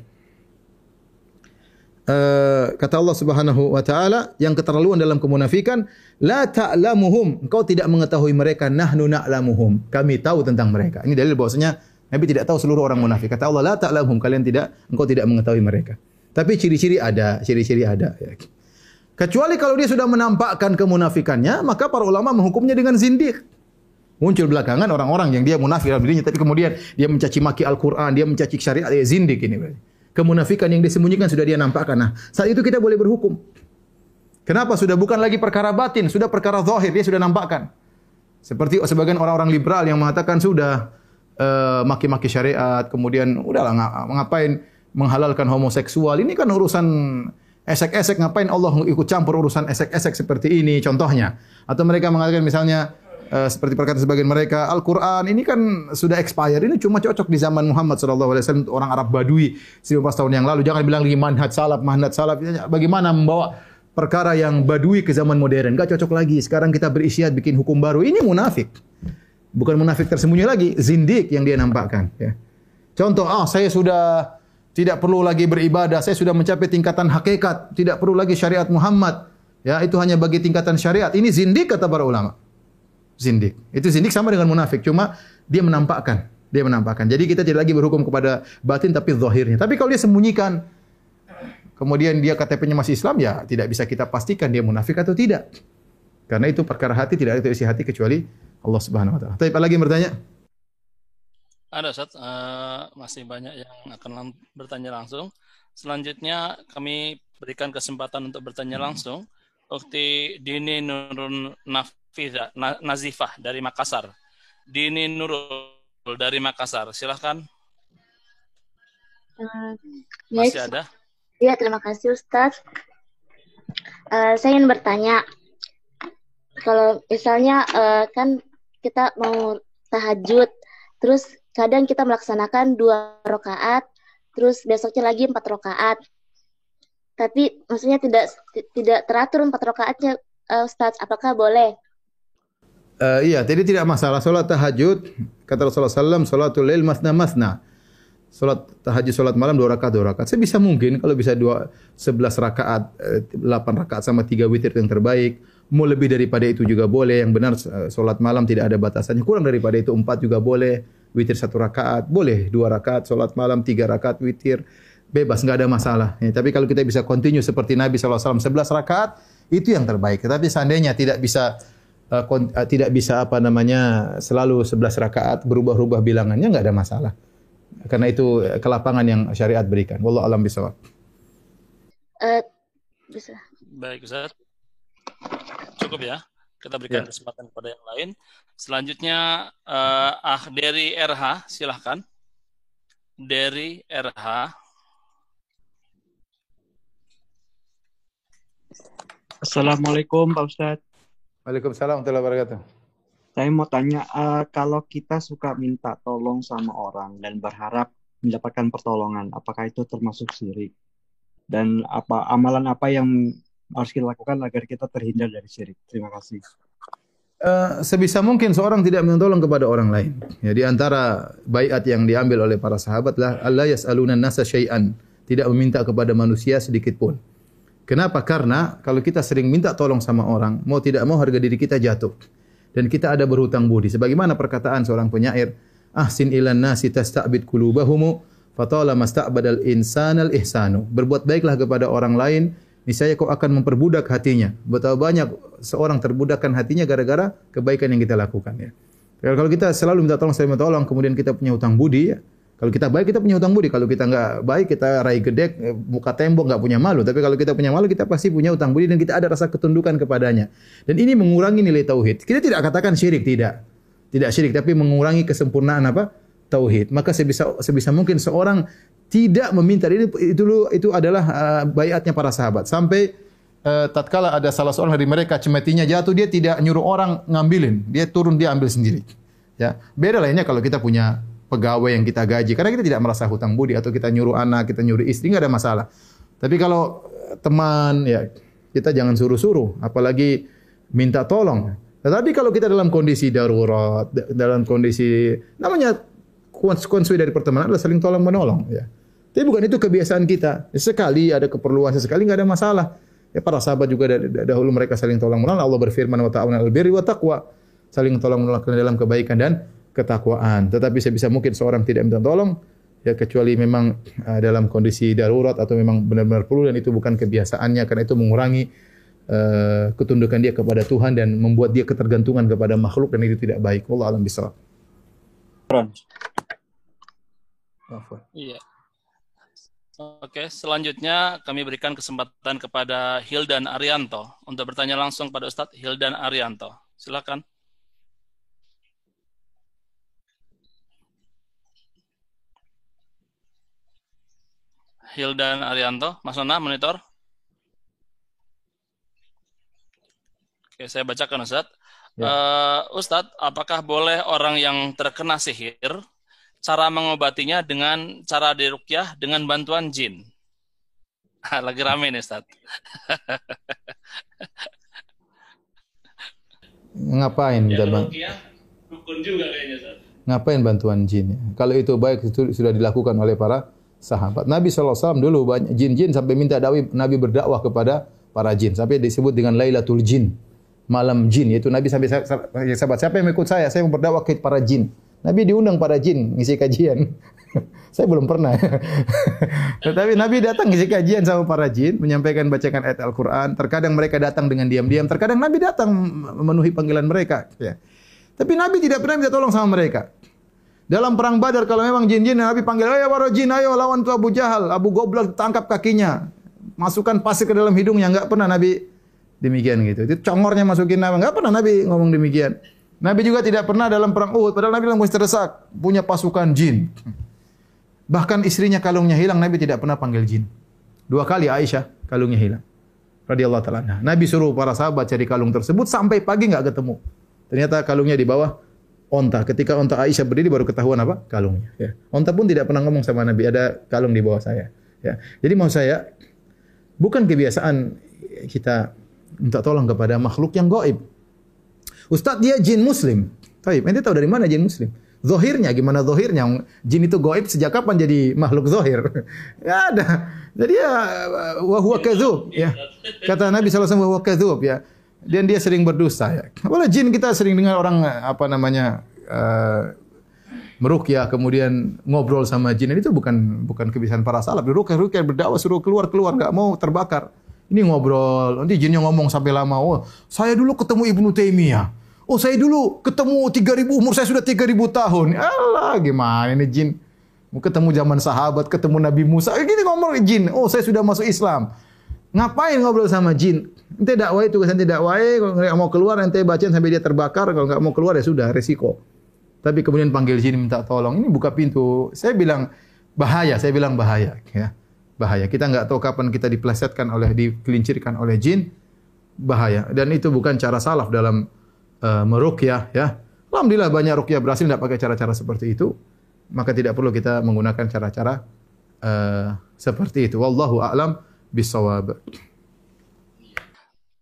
Uh, kata Allah Subhanahu wa taala yang keterlaluan dalam kemunafikan la ta'lamuhum. Engkau tidak mengetahui mereka nahnu na'lamuhum. Kami tahu tentang mereka. Ini dalil bahwasanya Nabi tidak tahu seluruh orang munafik kata Allah la ta'lamuhum kalian tidak engkau tidak mengetahui mereka tapi ciri-ciri ada ciri-ciri ada kecuali kalau dia sudah menampakkan kemunafikannya maka para ulama menghukumnya dengan zindiq muncul belakangan orang-orang yang dia munafik dalam dirinya tapi kemudian dia mencaci maki Al-Qur'an dia mencaci syariat ya zindiq ini kemunafikan yang disembunyikan sudah dia nampakkan. Nah, saat itu kita boleh berhukum. Kenapa? Sudah bukan lagi perkara batin, sudah perkara zahir, dia sudah nampakkan. Seperti sebagian orang-orang liberal yang mengatakan sudah uh, maki-maki syariat, kemudian udahlah ngapain menghalalkan homoseksual. Ini kan urusan esek-esek, ngapain Allah ikut campur urusan esek-esek seperti ini contohnya. Atau mereka mengatakan misalnya uh, seperti perkataan sebagian mereka Al-Qur'an ini kan sudah expired ini cuma cocok di zaman Muhammad sallallahu alaihi wasallam orang Arab Badui 15 tahun yang lalu. Jangan bilang lagi manhaj salaf manhaj salaf bagaimana membawa perkara yang Badui ke zaman modern? Enggak cocok lagi. Sekarang kita berisyad bikin hukum baru. Ini munafik bukan munafik tersembunyi lagi zindik yang dia nampakkan ya contoh ah saya sudah tidak perlu lagi beribadah saya sudah mencapai tingkatan hakikat tidak perlu lagi syariat Muhammad ya itu hanya bagi tingkatan syariat ini zindik kata para ulama zindik. Itu zindik sama dengan munafik, cuma dia menampakkan, dia menampakkan. Jadi kita tidak lagi berhukum kepada batin tapi zahirnya. Tapi kalau dia sembunyikan kemudian dia KTP-nya masih Islam ya tidak bisa kita pastikan dia munafik atau tidak. Karena itu perkara hati tidak ada isi hati kecuali Allah Subhanahu wa taala. Tapi apa lagi yang bertanya? Ada Ustaz, uh, masih banyak yang akan bertanya langsung. Selanjutnya kami berikan kesempatan untuk bertanya langsung. Ukti Dini Nurun Naf Fiza, Nazifah dari Makassar. Dini Nurul dari Makassar. Silahkan. Uh, Masih ada? Ya, terima kasih Ustaz. Uh, saya ingin bertanya, kalau misalnya uh, kan kita mau tahajud, terus kadang kita melaksanakan dua rakaat, terus besoknya lagi empat rakaat. Tapi maksudnya tidak tidak teratur empat rakaatnya, uh, Ustaz. Apakah boleh? Uh, iya, jadi tidak masalah solat tahajud. Kata Rasulullah SAW, solatul lail masna masna. Solat tahajud, solat malam dua rakaat, dua rakaat. Sebisa mungkin kalau bisa dua sebelas rakaat, eh, delapan rakaat sama tiga witir yang terbaik. Mau lebih daripada itu juga boleh. Yang benar eh, solat malam tidak ada batasannya. Kurang daripada itu empat juga boleh. Witir satu rakaat boleh dua rakaat. Solat malam tiga rakaat witir bebas, nggak ada masalah. Ya, tapi kalau kita bisa continue seperti Nabi SAW sebelas rakaat itu yang terbaik. Tapi seandainya tidak bisa uh, uh, tidak bisa apa namanya selalu 11 rakaat berubah-ubah bilangannya enggak ada masalah. Karena itu kelapangan yang syariat berikan. Wallahu alam bisawab. Uh, bisa. Baik Ustaz. Cukup ya. Kita berikan ya. kesempatan kepada yang lain. Selanjutnya uh, Ah dari RH, silahkan. Dari RH. Assalamualaikum Pak Ustadz. Waalaikumsalam warahmatullahi wabarakatuh. Saya mau tanya, uh, kalau kita suka minta tolong sama orang dan berharap mendapatkan pertolongan, apakah itu termasuk syirik? Dan apa amalan apa yang harus kita lakukan agar kita terhindar dari syirik? Terima kasih. Uh, sebisa mungkin seorang tidak menolong kepada orang lain. Ya, di antara bayat yang diambil oleh para sahabat lah Allah yas'aluna nasa syai'an, tidak meminta kepada manusia sedikit pun. Kenapa? Karena kalau kita sering minta tolong sama orang, mau tidak mau harga diri kita jatuh. Dan kita ada berhutang budi. Sebagaimana perkataan seorang penyair, Ahsin ilan nasi tasta'bid kulubahumu, fatala masta'badal insanal ihsanu. Berbuat baiklah kepada orang lain, niscaya kau akan memperbudak hatinya. Betapa banyak seorang terbudakkan hatinya gara-gara kebaikan yang kita lakukan. Ya. Kalau kita selalu minta tolong, saya minta tolong, kemudian kita punya hutang budi, ya, kalau kita baik kita punya hutang budi. Kalau kita enggak baik kita raih gedek, muka tembok enggak punya malu. Tapi kalau kita punya malu kita pasti punya hutang budi dan kita ada rasa ketundukan kepadanya. Dan ini mengurangi nilai tauhid. Kita tidak katakan syirik tidak. Tidak syirik tapi mengurangi kesempurnaan apa? Tauhid. Maka sebisa sebisa mungkin seorang tidak meminta ini itu itu adalah uh, bayatnya para sahabat. Sampai uh, tatkala ada salah seorang dari mereka cemetinya jatuh dia tidak nyuruh orang ngambilin. Dia turun dia ambil sendiri. Ya. Beda lainnya kalau kita punya pegawai yang kita gaji karena kita tidak merasa hutang budi atau kita nyuruh anak, kita nyuruh istri enggak ada masalah. Tapi kalau eh, teman ya kita jangan suruh-suruh apalagi minta tolong. Tetapi kalau kita dalam kondisi darurat, dalam kondisi namanya konsekuensi dari pertemanan adalah saling tolong menolong ya. Tapi bukan itu kebiasaan kita. Sekali ada keperluan, sesekali enggak ada masalah. Ya para sahabat juga dahulu mereka saling tolong menolong. Allah berfirman wa ta'awuna al birri wa taqwa. Saling tolong menolong dalam kebaikan dan ketakwaan. Tetapi sebisa mungkin seorang tidak minta tolong ya kecuali memang uh, dalam kondisi darurat atau memang benar-benar perlu dan itu bukan kebiasaannya karena itu mengurangi uh, ketundukan dia kepada Tuhan dan membuat dia ketergantungan kepada makhluk dan itu tidak baik. Allah alam bisawab. Iya. Oke, selanjutnya kami berikan kesempatan kepada Hildan Arianto untuk bertanya langsung pada Ustadz Hildan Arianto. Silakan. Hildan Arianto, Mas Nona, monitor. Oke, saya bacakan Ustadz. Ya. Uh, Ustadz, apakah boleh orang yang terkena sihir cara mengobatinya dengan cara dirukyah dengan bantuan jin. Lagi rame nih, Ustaz. Ngapain ya, bang? Rukun juga kayaknya, Ustaz. Ngapain bantuan jin? Kalau itu baik itu sudah dilakukan oleh para sahabat. Nabi SAW dulu banyak jin-jin sampai minta Nabi, Nabi berdakwah kepada para jin. Sampai disebut dengan Lailatul Jin. Malam jin. Yaitu Nabi sampai sahabat, siapa yang ikut saya? Saya mau berdakwah ke para jin. Nabi diundang para jin ngisi kajian. Saya belum pernah. Tetapi Nabi datang ngisi kajian sama para jin, menyampaikan bacakan ayat Al-Quran. Terkadang mereka datang dengan diam-diam. Terkadang Nabi datang memenuhi panggilan mereka. Ya. Tapi Nabi tidak pernah minta tolong sama mereka. Dalam perang Badar kalau memang jin-jin Nabi panggil, "Ayo para jin, ayo lawan tu Abu Jahal." Abu Goblak tangkap kakinya. Masukkan pasir ke dalam hidungnya. Enggak pernah Nabi demikian gitu. Itu congornya masukin nama. Enggak pernah Nabi ngomong demikian. Nabi juga tidak pernah dalam perang Uhud padahal Nabi kondisi terdesak punya pasukan jin. Bahkan istrinya kalungnya hilang Nabi tidak pernah panggil jin. Dua kali Aisyah kalungnya hilang. Radhiyallahu taala. Nabi suruh para sahabat cari kalung tersebut sampai pagi enggak ketemu. Ternyata kalungnya di bawah onta. Ketika onta Aisyah berdiri baru ketahuan apa? Kalungnya. Ya. Onta pun tidak pernah ngomong sama Nabi ada kalung di bawah saya. Ya. Jadi mau saya bukan kebiasaan kita minta tolong kepada makhluk yang gaib. Ustaz dia jin muslim. Taib, ente tahu dari mana jin muslim? Zohirnya gimana zohirnya? Jin itu goib sejak kapan jadi makhluk zohir? Ya ada. Jadi ya wahwa kadzub ya. Kata Nabi wasallam wahwa kadzub ya. Dan dia sering berdusta ya. Wala jin kita sering dengar orang apa namanya uh, merukyah kemudian ngobrol sama jin itu bukan bukan kebiasaan para salaf. Rukyah rukyah berdakwah suruh keluar keluar enggak mau terbakar. Ini ngobrol, nanti jinnya ngomong sampai lama. Oh, saya dulu ketemu Ibnu Taimiyah. Oh saya dulu ketemu 3000 umur saya sudah 3000 tahun. Allah gimana ini jin? Ketemu zaman sahabat, ketemu Nabi Musa. Eh, gini ngomong jin. Oh saya sudah masuk Islam. Ngapain ngobrol sama jin? Ente dakwah itu kan tidak wae kalau enggak mau keluar ente bacain sampai dia terbakar kalau enggak mau keluar ya sudah resiko. Tapi kemudian panggil jin minta tolong. Ini buka pintu. Saya bilang bahaya, saya bilang bahaya ya. Bahaya. Kita enggak tahu kapan kita diplesetkan oleh dikelincirkan oleh jin. Bahaya. Dan itu bukan cara salaf dalam uh, merukyah ya. Alhamdulillah banyak rukyah berhasil tidak pakai cara-cara seperti itu. Maka tidak perlu kita menggunakan cara-cara uh, seperti itu. Wallahu a'lam bisawab.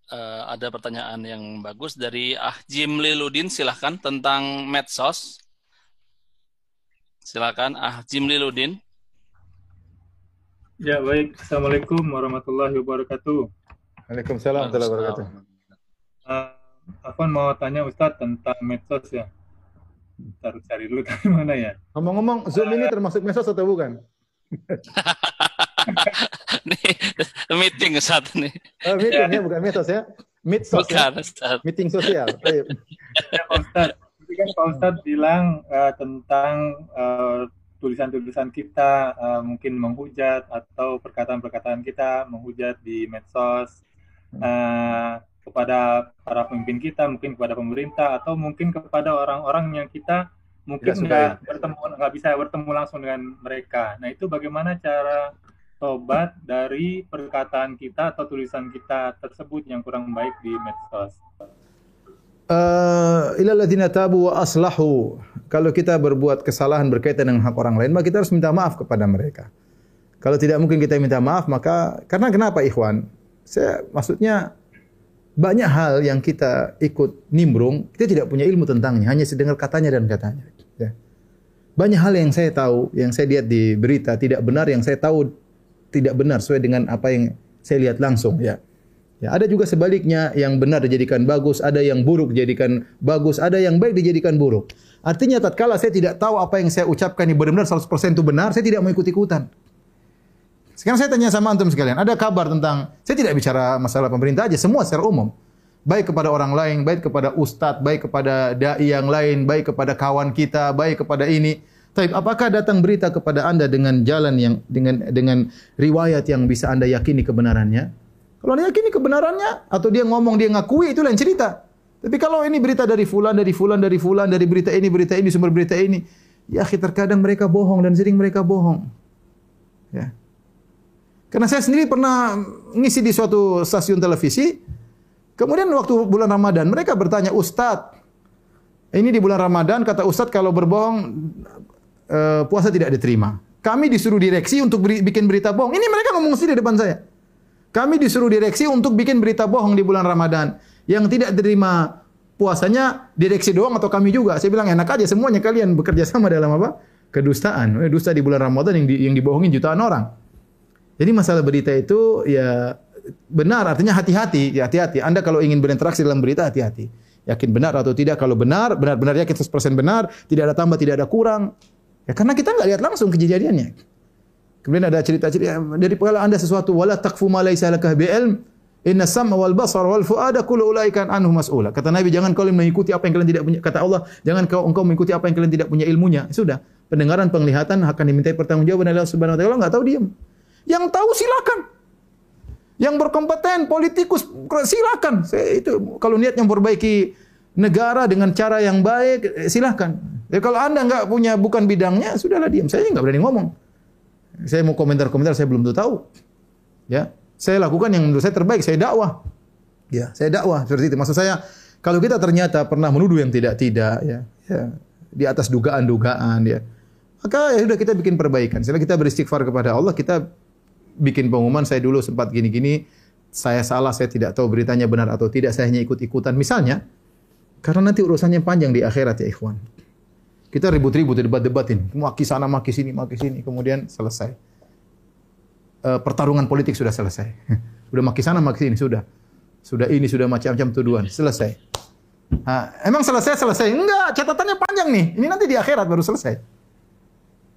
Uh, ada pertanyaan yang bagus dari Ah Jim Liludin silahkan tentang medsos. Silakan Ah Jim Liludin. Ya baik, Assalamualaikum warahmatullahi wabarakatuh. Waalaikumsalam warahmatullahi wabarakatuh. Uh, Afwan mau tanya Ustadz tentang medsos ya. Taruh cari dulu dari mana ya. Ngomong-ngomong, Zoom ini termasuk medsos atau bukan? nih, meeting saat ini. Oh, meeting ya, bukan medsos ya. Medsos bukan, ya. Ustaz. Meeting sosial. ya, Pak Ustadz. Tadi kan Pak Ustadz bilang uh, tentang uh, tulisan-tulisan kita uh, mungkin menghujat atau perkataan-perkataan kita menghujat di medsos. Uh, kepada para pemimpin kita, mungkin kepada pemerintah, atau mungkin kepada orang-orang yang kita mungkin nggak bertemu nggak bisa bertemu langsung dengan mereka. Nah itu bagaimana cara tobat dari perkataan kita atau tulisan kita tersebut yang kurang baik di medsos? Uh, ila alladziina tabu wa aslahu. Kalau kita berbuat kesalahan berkaitan dengan hak orang lain, maka kita harus minta maaf kepada mereka. Kalau tidak mungkin kita minta maaf, maka karena kenapa ikhwan? Saya maksudnya banyak hal yang kita ikut nimbrung, kita tidak punya ilmu tentangnya, hanya sedengar katanya dan katanya. Ya. Banyak hal yang saya tahu, yang saya lihat di berita tidak benar, yang saya tahu tidak benar sesuai dengan apa yang saya lihat langsung. Ya. Ya, ada juga sebaliknya yang benar dijadikan bagus, ada yang buruk dijadikan bagus, ada yang baik dijadikan buruk. Artinya tatkala saya tidak tahu apa yang saya ucapkan ini benar-benar 100% itu benar, saya tidak mau ikut-ikutan. Sekarang saya tanya sama antum sekalian, ada kabar tentang saya tidak bicara masalah pemerintah aja, semua secara umum. Baik kepada orang lain, baik kepada ustadz, baik kepada dai yang lain, baik kepada kawan kita, baik kepada ini. Tapi apakah datang berita kepada Anda dengan jalan yang dengan dengan riwayat yang bisa Anda yakini kebenarannya? Kalau dia yakini kebenarannya atau dia ngomong dia ngakui itu lain cerita. Tapi kalau ini berita dari fulan, dari fulan, dari fulan, dari berita ini, berita ini, sumber berita ini, ya terkadang mereka bohong dan sering mereka bohong. Ya. Karena saya sendiri pernah ngisi di suatu stasiun televisi, kemudian waktu bulan Ramadan mereka bertanya, Ustadz, ini di bulan Ramadan kata Ustadz kalau berbohong uh, puasa tidak diterima. Kami disuruh direksi untuk beri, bikin berita bohong. Ini mereka ngomong sendiri di depan saya. Kami disuruh direksi untuk bikin berita bohong di bulan Ramadan. Yang tidak terima puasanya direksi doang atau kami juga. Saya bilang enak aja semuanya kalian bekerja sama dalam apa? Kedustaan. Eh, dusta di bulan Ramadan yang, di, yang dibohongin jutaan orang. Jadi masalah berita itu ya benar artinya hati-hati. Ya hati-hati. Anda kalau ingin berinteraksi dalam berita hati-hati. Yakin benar atau tidak. Kalau benar, benar-benar yakin 100% benar. Tidak ada tambah, tidak ada kurang. Ya karena kita enggak lihat langsung kejadiannya. Kemudian ada cerita-cerita dari kalau anda sesuatu wala takfu ma laisa laka bi'ilm inna sam'a wal basar wal fuada kullu ulaika anhu mas'ula. Kata Nabi jangan kau mengikuti apa yang kalian tidak punya. Kata Allah jangan kau engkau mengikuti apa yang kalian tidak punya ilmunya. Sudah. Pendengaran, penglihatan akan dimintai pertanggungjawaban oleh Allah Subhanahu wa taala. Enggak tahu diam. Yang tahu silakan. Yang berkompeten politikus silakan. Saya itu kalau niatnya memperbaiki negara dengan cara yang baik silakan. Ya kalau anda enggak punya bukan bidangnya sudahlah diam. Saya enggak berani ngomong. Saya mau komentar-komentar saya belum tahu. Ya, saya lakukan yang menurut saya terbaik, saya dakwah. Ya, saya dakwah seperti itu. Maksud saya kalau kita ternyata pernah menuduh yang tidak-tidak ya, ya di atas dugaan-dugaan ya. Maka ya sudah kita bikin perbaikan. Setelah kita beristighfar kepada Allah, kita bikin pengumuman saya dulu sempat gini-gini, saya salah, saya tidak tahu beritanya benar atau tidak, saya hanya ikut-ikutan misalnya. Karena nanti urusannya panjang di akhirat ya ikhwan. Kita ribut-ribut, debat-debatin. Maki sana, maki sini, maki sini. Kemudian selesai. E, pertarungan politik sudah selesai. sudah maki sana, maki sini. Sudah. Sudah ini, sudah macam-macam tuduhan. Selesai. Ha, emang selesai, selesai? Enggak, catatannya panjang nih. Ini nanti di akhirat baru selesai.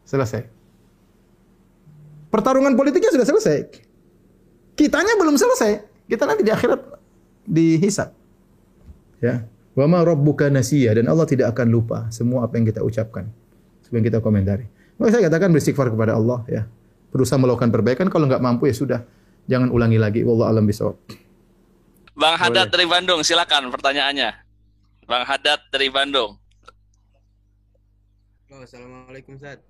Selesai. Pertarungan politiknya sudah selesai. Kitanya belum selesai. Kita nanti di akhirat dihisap. Ya. Wa ma rabbuka nasiya dan Allah tidak akan lupa semua apa yang kita ucapkan. Sebelum kita komentari. Maka saya katakan beristighfar kepada Allah ya. Berusaha melakukan perbaikan kalau enggak mampu ya sudah. Jangan ulangi lagi. Wallahu alam bisawab. Bang Haddad dari Bandung, silakan pertanyaannya. Bang Haddad dari Bandung. Assalamualaikum Ustaz.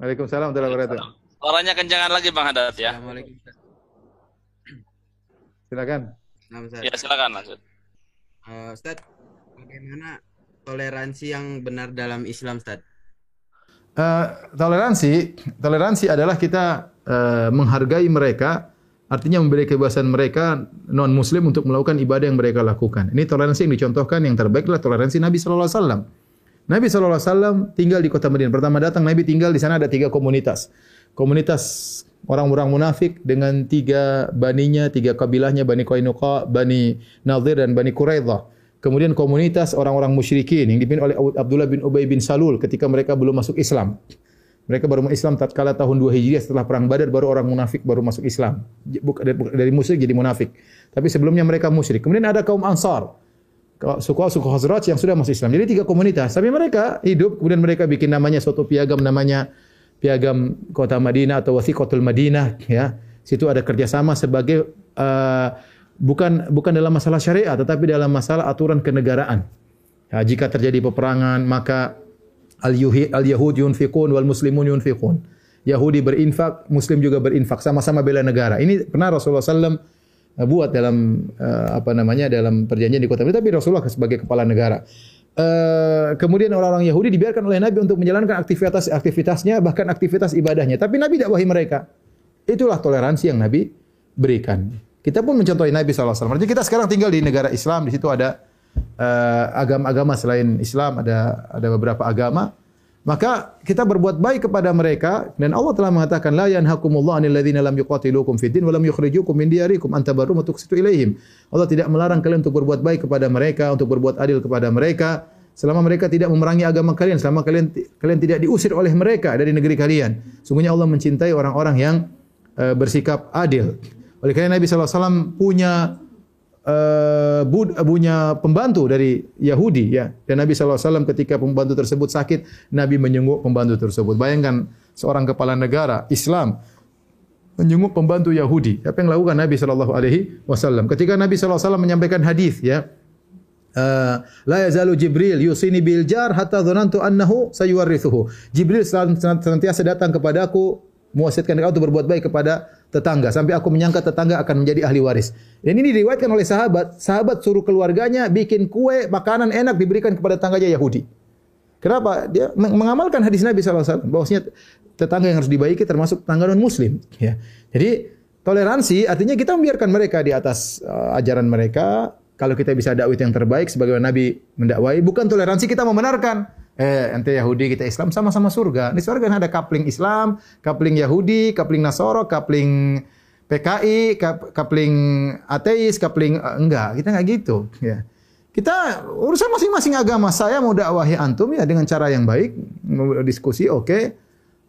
Waalaikumsalam warahmatullahi wabarakatuh. Suaranya kencangan lagi Bang Haddad ya. Assalamualaikum. Silakan. Nah, Ustaz. Ya, silakan lanjut. Uh, Ustaz, bagaimana toleransi yang benar dalam Islam, Ustaz? Uh, toleransi, toleransi adalah kita uh, menghargai mereka, artinya memberi kebebasan mereka non Muslim untuk melakukan ibadah yang mereka lakukan. Ini toleransi yang dicontohkan yang terbaik adalah toleransi Nabi Sallallahu Alaihi Wasallam. Nabi Sallallahu Alaihi Wasallam tinggal di kota Madinah. Pertama datang Nabi tinggal di sana ada tiga komunitas. Komunitas orang-orang munafik dengan tiga baninya, tiga kabilahnya, Bani Qainuqa, Bani Nadir dan Bani Quraidah. Kemudian komunitas orang-orang musyrikin yang dipimpin oleh Abdullah bin Ubay bin Salul ketika mereka belum masuk Islam. Mereka baru masuk Islam tatkala tahun 2 Hijriah setelah perang Badar baru orang munafik baru masuk Islam. Dari musyrik jadi munafik. Tapi sebelumnya mereka musyrik. Kemudian ada kaum Ansar. Suku suku Khazraj yang sudah masuk Islam. Jadi tiga komunitas. Tapi mereka hidup kemudian mereka bikin namanya suatu piagam namanya piagam kota Madinah atau wasiqatul Madinah ya. Situ ada kerjasama sebagai uh, bukan bukan dalam masalah syariat tetapi dalam masalah aturan kenegaraan. Ya, jika terjadi peperangan maka al yahud yunfiqun wal muslimun yunfiqun. Yahudi berinfak, Muslim juga berinfak, sama-sama bela negara. Ini pernah Rasulullah SAW eh, buat dalam uh, apa namanya dalam perjanjian di kota Madinah. Tapi Rasulullah sebagai kepala negara. Uh, kemudian orang-orang Yahudi dibiarkan oleh Nabi untuk menjalankan aktivitas aktivitasnya bahkan aktivitas ibadahnya. Tapi Nabi tidak wahi mereka. Itulah toleransi yang Nabi berikan. Kita pun mencontohi Nabi SAW. Jadi kita sekarang tinggal di negara Islam. Di situ ada uh, agama-agama selain Islam. Ada ada beberapa agama. Maka kita berbuat baik kepada mereka dan Allah telah mengatakan la yanhakumullahu anil ladzina lam yuqatilukum fid din wa lam yukhrijukum min diyarikum an tabarru tuqsitu ilaihim. Allah tidak melarang kalian untuk berbuat baik kepada mereka, untuk berbuat adil kepada mereka selama mereka tidak memerangi agama kalian, selama kalian kalian tidak diusir oleh mereka dari negeri kalian. Sungguhnya Allah mencintai orang-orang yang uh, bersikap adil. Oleh karena Nabi sallallahu alaihi wasallam punya uh, punya pembantu dari Yahudi ya. Dan Nabi wasallam ketika pembantu tersebut sakit, Nabi menyenguk pembantu tersebut. Bayangkan seorang kepala negara Islam menyenguk pembantu Yahudi. Apa yang lakukan Nabi wasallam? Ketika Nabi wasallam menyampaikan hadis ya, Uh, la yazalu Jibril yusini bil jar hatta dhanantu annahu sayuwarithuhu. Jibril senantiasa datang kepadaku mewasiatkan engkau untuk berbuat baik kepada tetangga sampai aku menyangka tetangga akan menjadi ahli waris. Dan ini diriwayatkan oleh sahabat, sahabat suruh keluarganya bikin kue, makanan enak diberikan kepada tetangganya Yahudi. Kenapa? Dia mengamalkan hadis Nabi wasallam bahwasanya tetangga yang harus dibaiki termasuk tetangga non muslim, ya. Jadi toleransi artinya kita membiarkan mereka di atas uh, ajaran mereka, kalau kita bisa dakwah yang terbaik sebagaimana Nabi mendakwai, bukan toleransi kita membenarkan. Eh, ente Yahudi kita Islam sama-sama surga. Di surga ada kapling Islam, kapling Yahudi, kapling Nasoro, kapling PKI, kapling ateis, kapling uh, enggak, kita enggak gitu, ya. Kita urusan masing-masing agama. Saya mau dakwahi antum ya dengan cara yang baik, diskusi oke. Okay.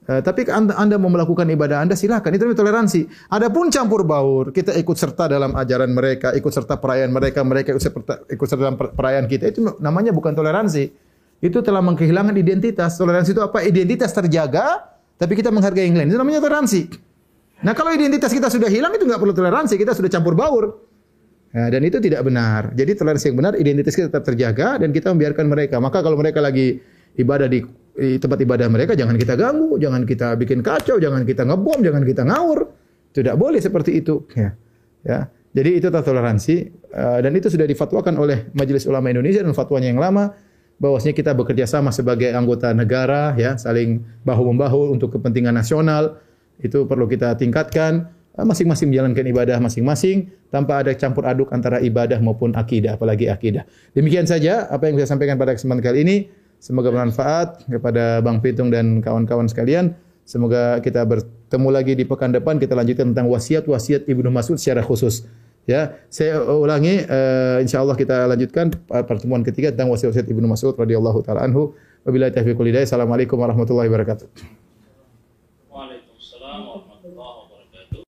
Uh, tapi anda, anda mau melakukan ibadah anda silakan itu toleransi. Adapun campur baur, kita ikut serta dalam ajaran mereka, ikut serta perayaan mereka, mereka ikut serta, ikut serta dalam perayaan kita itu namanya bukan toleransi. Itu telah menghilangkan identitas. Toleransi itu apa? Identitas terjaga, tapi kita menghargai yang lain. Itu namanya toleransi. Nah kalau identitas kita sudah hilang itu nggak perlu toleransi, kita sudah campur baur. Nah, dan itu tidak benar. Jadi toleransi yang benar, identitas kita tetap terjaga dan kita membiarkan mereka. Maka kalau mereka lagi ibadah di di tempat ibadah mereka jangan kita ganggu, jangan kita bikin kacau, jangan kita ngebom, jangan kita ngawur. Tidak boleh seperti itu. Ya. Ya. Jadi itu toleransi uh, dan itu sudah difatwakan oleh Majelis Ulama Indonesia dan fatwanya yang lama bahwasanya kita bekerja sama sebagai anggota negara ya, saling bahu membahu untuk kepentingan nasional. Itu perlu kita tingkatkan eh, masing-masing menjalankan ibadah masing-masing tanpa ada campur aduk antara ibadah maupun akidah apalagi akidah. Demikian saja apa yang saya sampaikan pada kesempatan kali ini. Semoga bermanfaat kepada Bang Pitung dan kawan-kawan sekalian. Semoga kita bertemu lagi di pekan depan kita lanjutkan tentang wasiat-wasiat Ibnu Mas'ud secara khusus. Ya, saya ulangi uh, insyaallah kita lanjutkan pertemuan ketiga tentang wasiat-wasiat Ibnu Mas'ud radhiyallahu taala anhu. Wabillahi taufiq wal hidayah. Assalamualaikum warahmatullahi wabarakatuh.